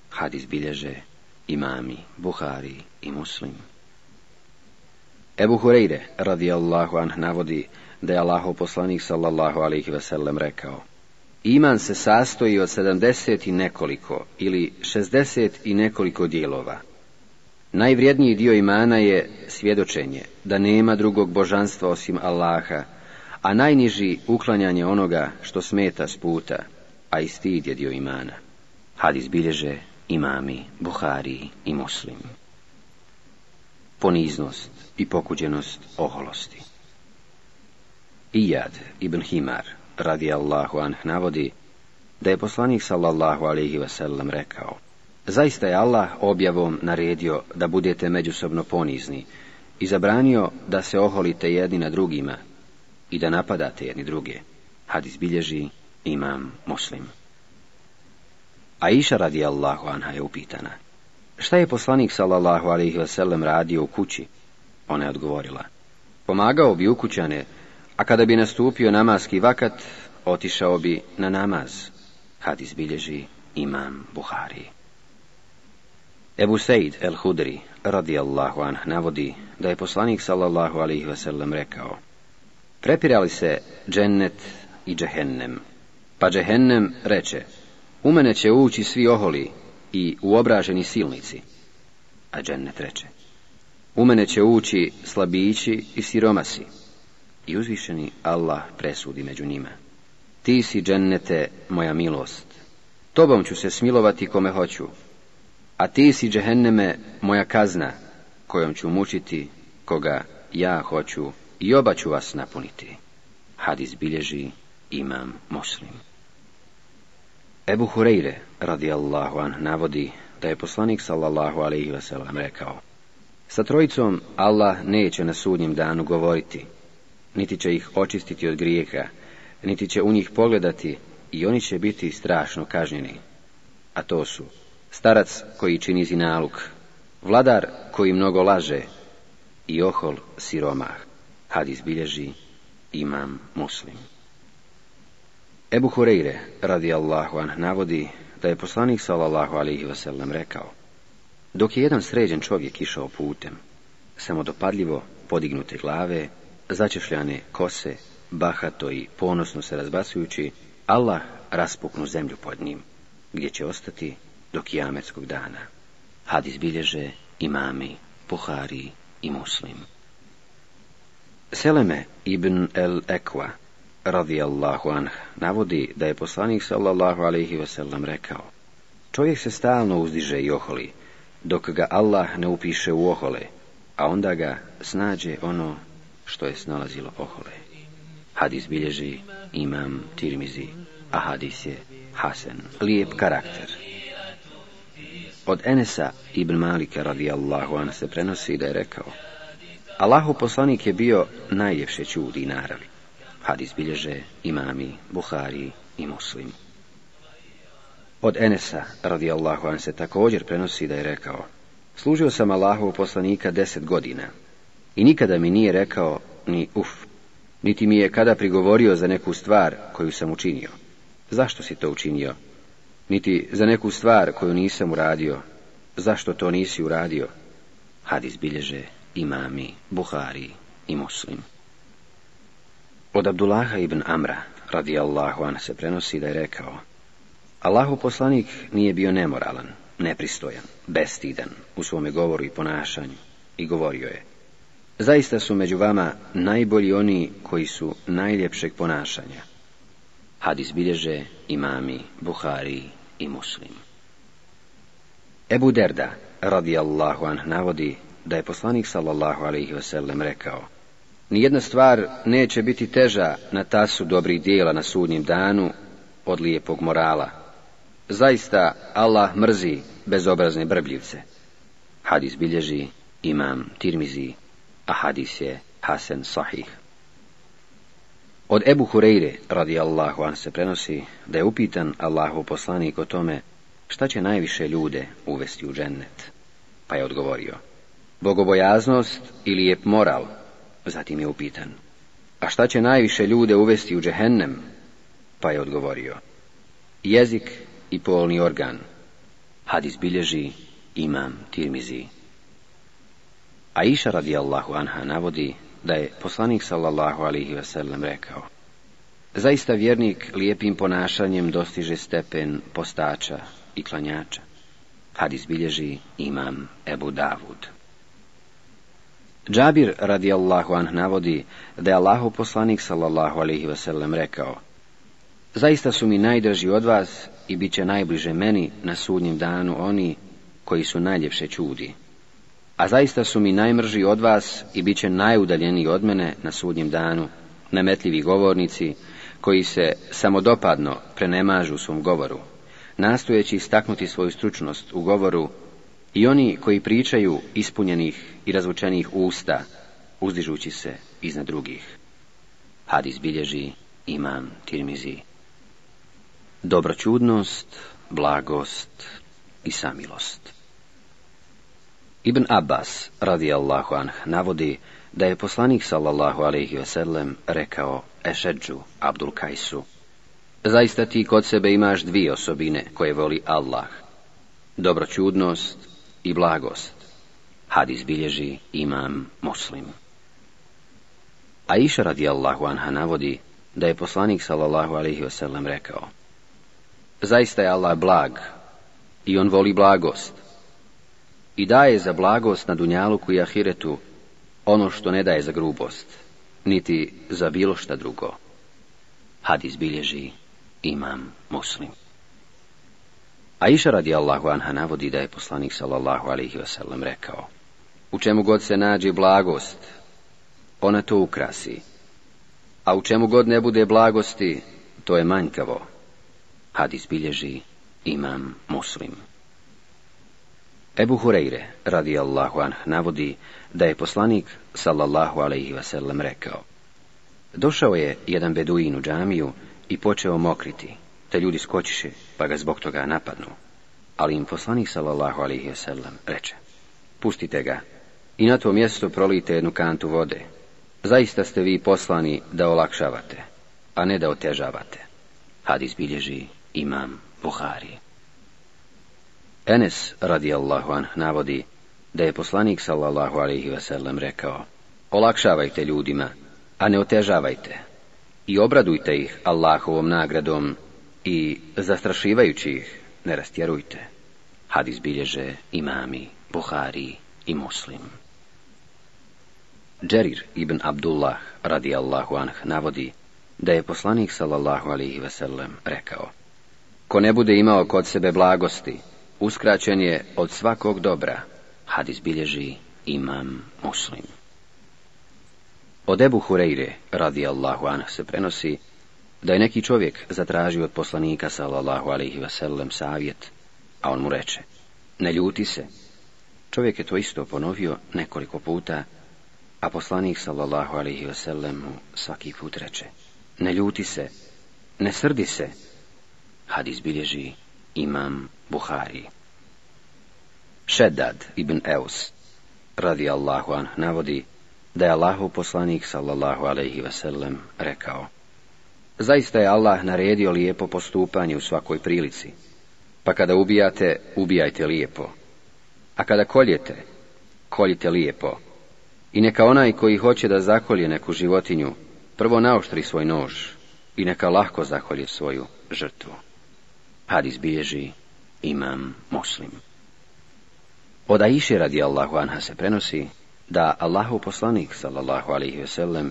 Hadis bilježe imami Buhari i muslim. Ebu Hureyre, radijallahu anh, navodi da je Allaho poslanik, sallallahu alaihi sellem rekao Iman se sastoji od sedamdeset i nekoliko ili šestdeset i nekoliko dijelova. Najvrijedniji dio imana je svjedočenje da nema drugog božanstva osim Allaha, a najniži uklanjanje onoga što smeta s puta, a i stid je dio imana. Hadis bilježe imami, Buhari i muslim. Poniznost i pokuđenost oholosti. Ijad ibn Himar, radi Allahu anh, navodi da je poslanik sallallahu alaihi wasallam rekao Zaista je Allah objavom naredio da budete međusobno ponizni i zabranio da se oholite jedni na drugima i da napadate jedni druge. Hadis izbilježi imam muslim. A iša radi Allahu anha je upitana. Šta je poslanik sallallahu alaihi wasallam radio u kući ona je odgovorila. Pomagao bi ukućane, a kada bi nastupio namaski vakat, otišao bi na namaz. had izbilježi imam Buhari. Ebu Sejd el-Hudri, radijallahu anh, navodi da je poslanik sallallahu alaihi wasallam rekao Prepirali se džennet i džehennem, pa džehennem reče U mene će ući svi oholi i uobraženi silnici, a džennet reče u mene će ući slabići i siromasi. I uzvišeni Allah presudi među njima. Ti si džennete moja milost. Tobom ću se smilovati kome hoću. A ti si džehenneme moja kazna, kojom ću mučiti koga ja hoću i oba ću vas napuniti. Hadis bilježi imam muslim. Ebu Hureyre, radijallahu an, navodi da je poslanik sallallahu alaihi wasallam rekao sa trojicom Allah neće na sudnjem danu govoriti, niti će ih očistiti od grijeha, niti će u njih pogledati i oni će biti strašno kažnjeni. A to su starac koji čini zinaluk, vladar koji mnogo laže i ohol siromah. Hadis izbilježi imam muslim. Ebu Hureyre, radi Allahu an, navodi da je poslanik sallallahu alaihi wasallam rekao dok je jedan sređen čovjek išao putem, samodopadljivo podignute glave, začešljane kose, bahato i ponosno se razbacujući, Allah raspuknu zemlju pod njim, gdje će ostati do kijametskog dana. Hadis bilježe imami, Buhari i muslim. Seleme ibn el Ekwa, radijallahu anh, navodi da je poslanik sallallahu alaihi wasallam rekao, čovjek se stalno uzdiže i oholi, dok ga Allah ne upiše u ohole, a onda ga snađe ono što je snalazilo ohole. Hadis bilježi imam tirmizi, a hadis je hasen, lijep karakter. Od Enesa ibn Malika radijallahu an se prenosi da je rekao Allahu poslanik je bio najljepše čudi i naravi. Hadis bilježe imami, Buhari i muslimi. Od Enesa, radijallahu an se također prenosi da je rekao, služio sam Allahu poslanika deset godina i nikada mi nije rekao ni uf, niti mi je kada prigovorio za neku stvar koju sam učinio. Zašto si to učinio? Niti za neku stvar koju nisam uradio. Zašto to nisi uradio? Hadis bilježe imami, Buhari i muslim. Od Abdullaha ibn Amra, radijallahu an, se prenosi da je rekao, Allahu poslanik nije bio nemoralan, nepristojan, bestidan u svome govoru i ponašanju i govorio je Zaista su među vama najbolji oni koji su najljepšeg ponašanja. Hadis bilježe imami, Buhari i muslim. Ebu Derda, radijallahu anh, navodi da je poslanik sallallahu alaihi wasallam rekao Nijedna stvar neće biti teža na tasu dobrih dijela na sudnjem danu od lijepog morala, Zaista Allah mrzi bezobrazne brbljivce. Hadis bilježi imam Tirmizi, a hadis je Hasan Sahih. Od Ebu Hureyre, radi Allahu an, se prenosi da je upitan Allahu poslanik o tome šta će najviše ljude uvesti u džennet. Pa je odgovorio, bogobojaznost ili je moral? Zatim je upitan, a šta će najviše ljude uvesti u džehennem? Pa je odgovorio, jezik i polni organ. Hadis bilježi imam Tirmizi. A iša radijallahu anha navodi da je poslanik sallallahu alihi vasallam rekao Zaista vjernik lijepim ponašanjem dostiže stepen postača i klanjača. Hadis bilježi imam Ebu Davud. Džabir radijallahu anha navodi da je Allahov poslanik sallallahu alihi vasallam rekao Zaista su mi najdraži od vas i bit će najbliže meni na sudnjem danu oni koji su najljepše čudi. A zaista su mi najmrži od vas i bit će najudaljeniji od mene na sudnjem danu, nametljivi govornici koji se samodopadno prenemažu u svom govoru, nastojeći istaknuti svoju stručnost u govoru i oni koji pričaju ispunjenih i razvučenih usta, uzdižući se iznad drugih. Hadis bilježi imam Tirmizi dobroćudnost, blagost i samilost. Ibn Abbas, radi Allahu anh, navodi da je poslanik sallallahu alaihi wasallam, rekao Ešeđu Abdul Kajsu. Zaista ti kod sebe imaš dvije osobine koje voli Allah. Dobroćudnost i blagost. Hadis bilježi imam muslim. A iša radi Allahu anha navodi da je poslanik sallallahu alaihi wasallam, rekao Zaista je Allah blag i on voli blagost. I daje za blagost na Dunjalu i ahiretu ono što ne daje za grubost, niti za bilo šta drugo. Hadis izbilježi imam muslim. A iša radi Allahu anha navodi da je poslanik sallallahu alaihi wasallam rekao U čemu god se nađe blagost, ona to ukrasi. A u čemu god ne bude blagosti, to je manjkavo. Hadis bilježi imam muslim. Ebu Hureyre, radi Allahu anh, navodi da je poslanik, sallallahu alaihi wasallam, rekao Došao je jedan beduin u džamiju i počeo mokriti, te ljudi skočiše, pa ga zbog toga napadnu. Ali im poslanik, sallallahu alaihi wasallam, reče Pustite ga i na to mjesto prolijte jednu kantu vode. Zaista ste vi poslani da olakšavate, a ne da otežavate. Hadis bilježi imam Buhari. Enes radijallahu anh navodi da je poslanik sallallahu alaihi veselem rekao Olakšavajte ljudima, a ne otežavajte i obradujte ih Allahovom nagradom i zastrašivajući ih ne rastjerujte. Hadis bilježe imami, Buhari i Muslim. Džerir ibn Abdullah radijallahu anh navodi da je poslanik sallallahu alaihi vesellem rekao Ko ne bude imao kod sebe blagosti, uskraćen je od svakog dobra. Hadis bilježi imam muslim. Od Ebu Hureyre, radi Allahu anah, se prenosi da je neki čovjek zatražio od poslanika, sallallahu alaihi vasallam, savjet, a on mu reče, ne ljuti se. Čovjek je to isto ponovio nekoliko puta, a poslanik, sallallahu alaihi vasallam, mu svaki put reče, ne ljuti se, ne srdi se, Had izbilježi imam Buhari. Šedad ibn Eus, radi Allahu an, navodi da je Allahu poslanik sallallahu alaihi veselem rekao Zaista je Allah naredio lijepo postupanje u svakoj prilici, pa kada ubijate, ubijajte lijepo, a kada koljete, koljite lijepo. I neka onaj koji hoće da zakolje neku životinju, prvo naoštri svoj nož i neka lahko zakolje svoju žrtvu. Hadis bilježi imam muslim. Od Aiše radi Allahu anha se prenosi da Allahu poslanik sallallahu alaihi wasallam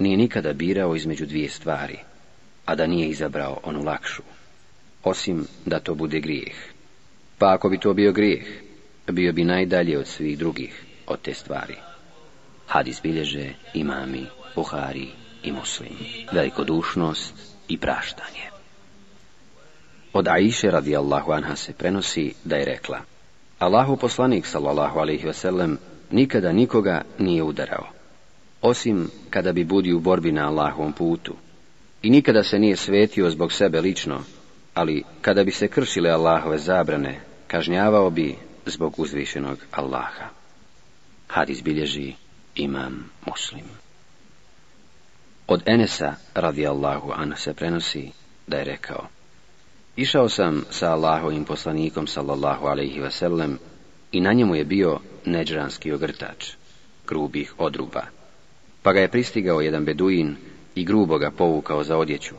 nije nikada birao između dvije stvari, a da nije izabrao onu lakšu, osim da to bude grijeh. Pa ako bi to bio grijeh, bio bi najdalje od svih drugih od te stvari. Hadis bilježe imami, Buhari i muslim. Velikodušnost i praštanje. Od Aiše radijallahu anha se prenosi da je rekla Allahu poslanik sallallahu alaihi veselem nikada nikoga nije udarao, osim kada bi budi u borbi na Allahovom putu. I nikada se nije svetio zbog sebe lično, ali kada bi se kršile Allahove zabrane, kažnjavao bi zbog uzvišenog Allaha. Hadis bilježi imam muslim. Od Enesa radijallahu anha se prenosi da je rekao Išao sam sa Allahovim poslanikom sallallahu alaihi wasallam i na njemu je bio neđranski ogrtač, grubih odruba. Pa ga je pristigao jedan beduin i grubo ga povukao za odjeću.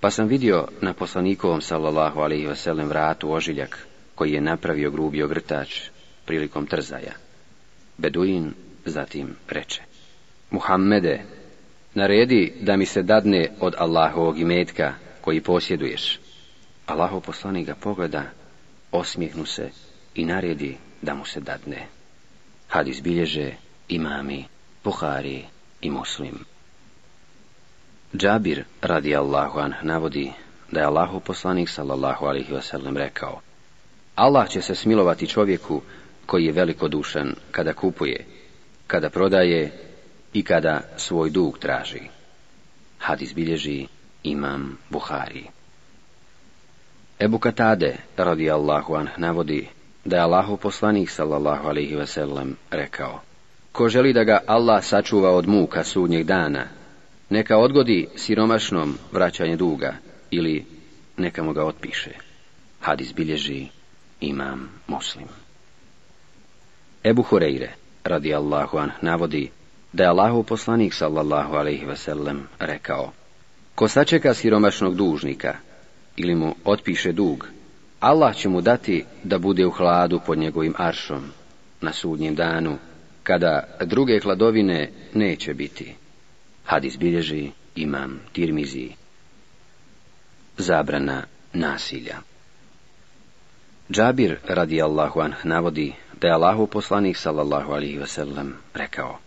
Pa sam vidio na poslanikovom sallallahu alaihi sellem vratu ožiljak koji je napravio grubi ogrtač prilikom trzaja. Beduin zatim reče. Muhammede, naredi da mi se dadne od Allahovog imetka koji posjeduješ. Allahov poslanik ga pogleda, osmijehnu se i naredi da mu se dadne. Hadis bilježe imami, Buhari i Muslim. Džabir radi Allahu anh navodi da je Allahov poslanik sallallahu alihi wasallam rekao Allah će se smilovati čovjeku koji je velikodušan kada kupuje, kada prodaje i kada svoj dug traži. Hadis bilježi imam Buhari. Ebu Katade, radi Allahu anh, navodi da je Allahu poslanik, sallallahu alaihi veselem, rekao Ko želi da ga Allah sačuva od muka sudnjeg dana, neka odgodi siromašnom vraćanje duga ili neka mu ga otpiše. Hadis bilježi imam muslim. Ebu Hureyre, radi Allahu anh, navodi da je Allahu poslanik, sallallahu alaihi veselem, rekao Ko sačeka siromašnog dužnika, ili mu otpiše dug, Allah će mu dati da bude u hladu pod njegovim aršom na sudnjem danu, kada druge hladovine neće biti. Hadis bilježi imam tirmizi. Zabrana nasilja Džabir Allahu anh navodi da je Allahu poslanih sallallahu alihi wasallam rekao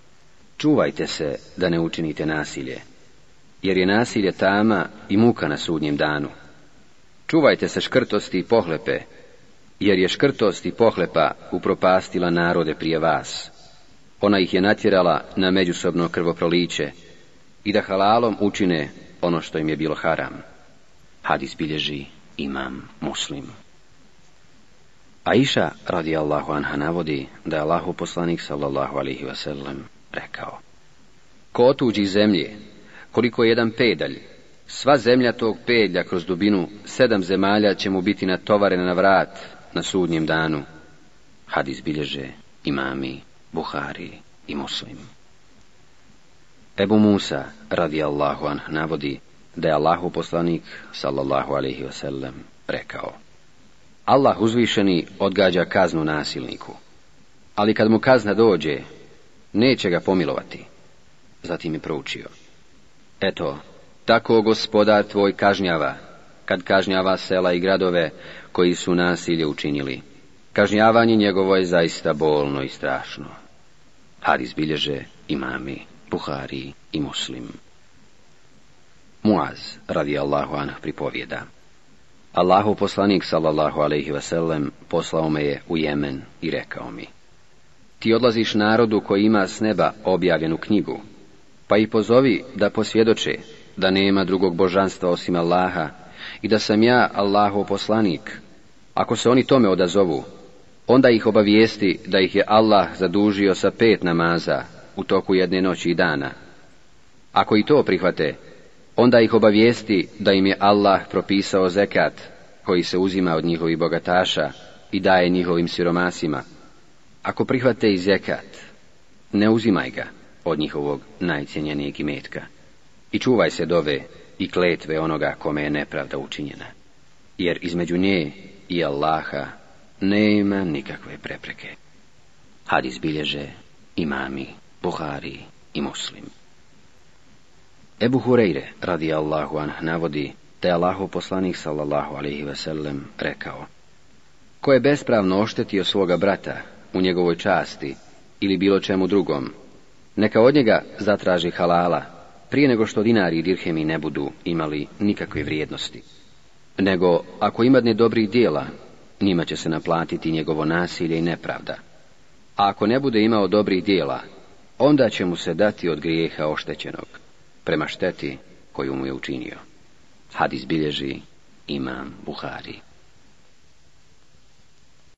Čuvajte se da ne učinite nasilje, jer je nasilje tama i muka na sudnjem danu. Čuvajte se škrtosti i pohlepe, jer je škrtost i pohlepa upropastila narode prije vas. Ona ih je natjerala na međusobno krvoproliće i da halalom učine ono što im je bilo haram. Hadis bilježi imam muslim. A iša radi Allahu anha navodi da je Allahu poslanik sallallahu alihi wasallam rekao. Ko otuđi zemlje, koliko jedan pedalj Sva zemlja tog pedlja kroz dubinu sedam zemalja će mu biti natovarena na vrat na sudnjem danu. Hadis bilježe imami, buhari i muslim. Ebu Musa, radi Allahu an, navodi da je Allahu poslanik, sallallahu alaihi wasallam, rekao. Allah uzvišeni odgađa kaznu nasilniku, ali kad mu kazna dođe, neće ga pomilovati. Zatim je proučio. Eto, tako gospodar tvoj kažnjava, kad kažnjava sela i gradove koji su nasilje učinili. Kažnjavanje njegovo je zaista bolno i strašno. Har izbilježe imami, Buhari i Muslim. Muaz, radi Allahu anah pripovjeda. Allahu poslanik, sallallahu alaihi vasallam, poslao me je u Jemen i rekao mi. Ti odlaziš narodu koji ima s neba objavljenu knjigu, pa i pozovi da posvjedoče da nema drugog božanstva osim Allaha i da sam ja Allahov poslanik. Ako se oni tome odazovu, onda ih obavijesti da ih je Allah zadužio sa pet namaza u toku jedne noći i dana. Ako i to prihvate, onda ih obavijesti da im je Allah propisao zekat koji se uzima od njihovih bogataša i daje njihovim siromasima. Ako prihvate i zekat, ne uzimaj ga od njihovog najcjenjenijeg imetka. I čuvaj se dove i kletve onoga kome je nepravda učinjena, jer između nje i Allaha nema nikakve prepreke. Hadis bilježe imami, Buhari i muslim. Ebu Hureyre, radi Allahu anh, navodi da je Allahu poslanik sallallahu alihi vasallam rekao Ko je bespravno oštetio svoga brata u njegovoj časti ili bilo čemu drugom, neka od njega zatraži halala prije nego što dinari i dirhemi ne budu imali nikakve vrijednosti. Nego, ako imadne dobrih dijela, njima će se naplatiti njegovo nasilje i nepravda. A ako ne bude imao dobrih dijela, onda će mu se dati od grijeha oštećenog, prema šteti koju mu je učinio. Hadis bilježi imam Buhari.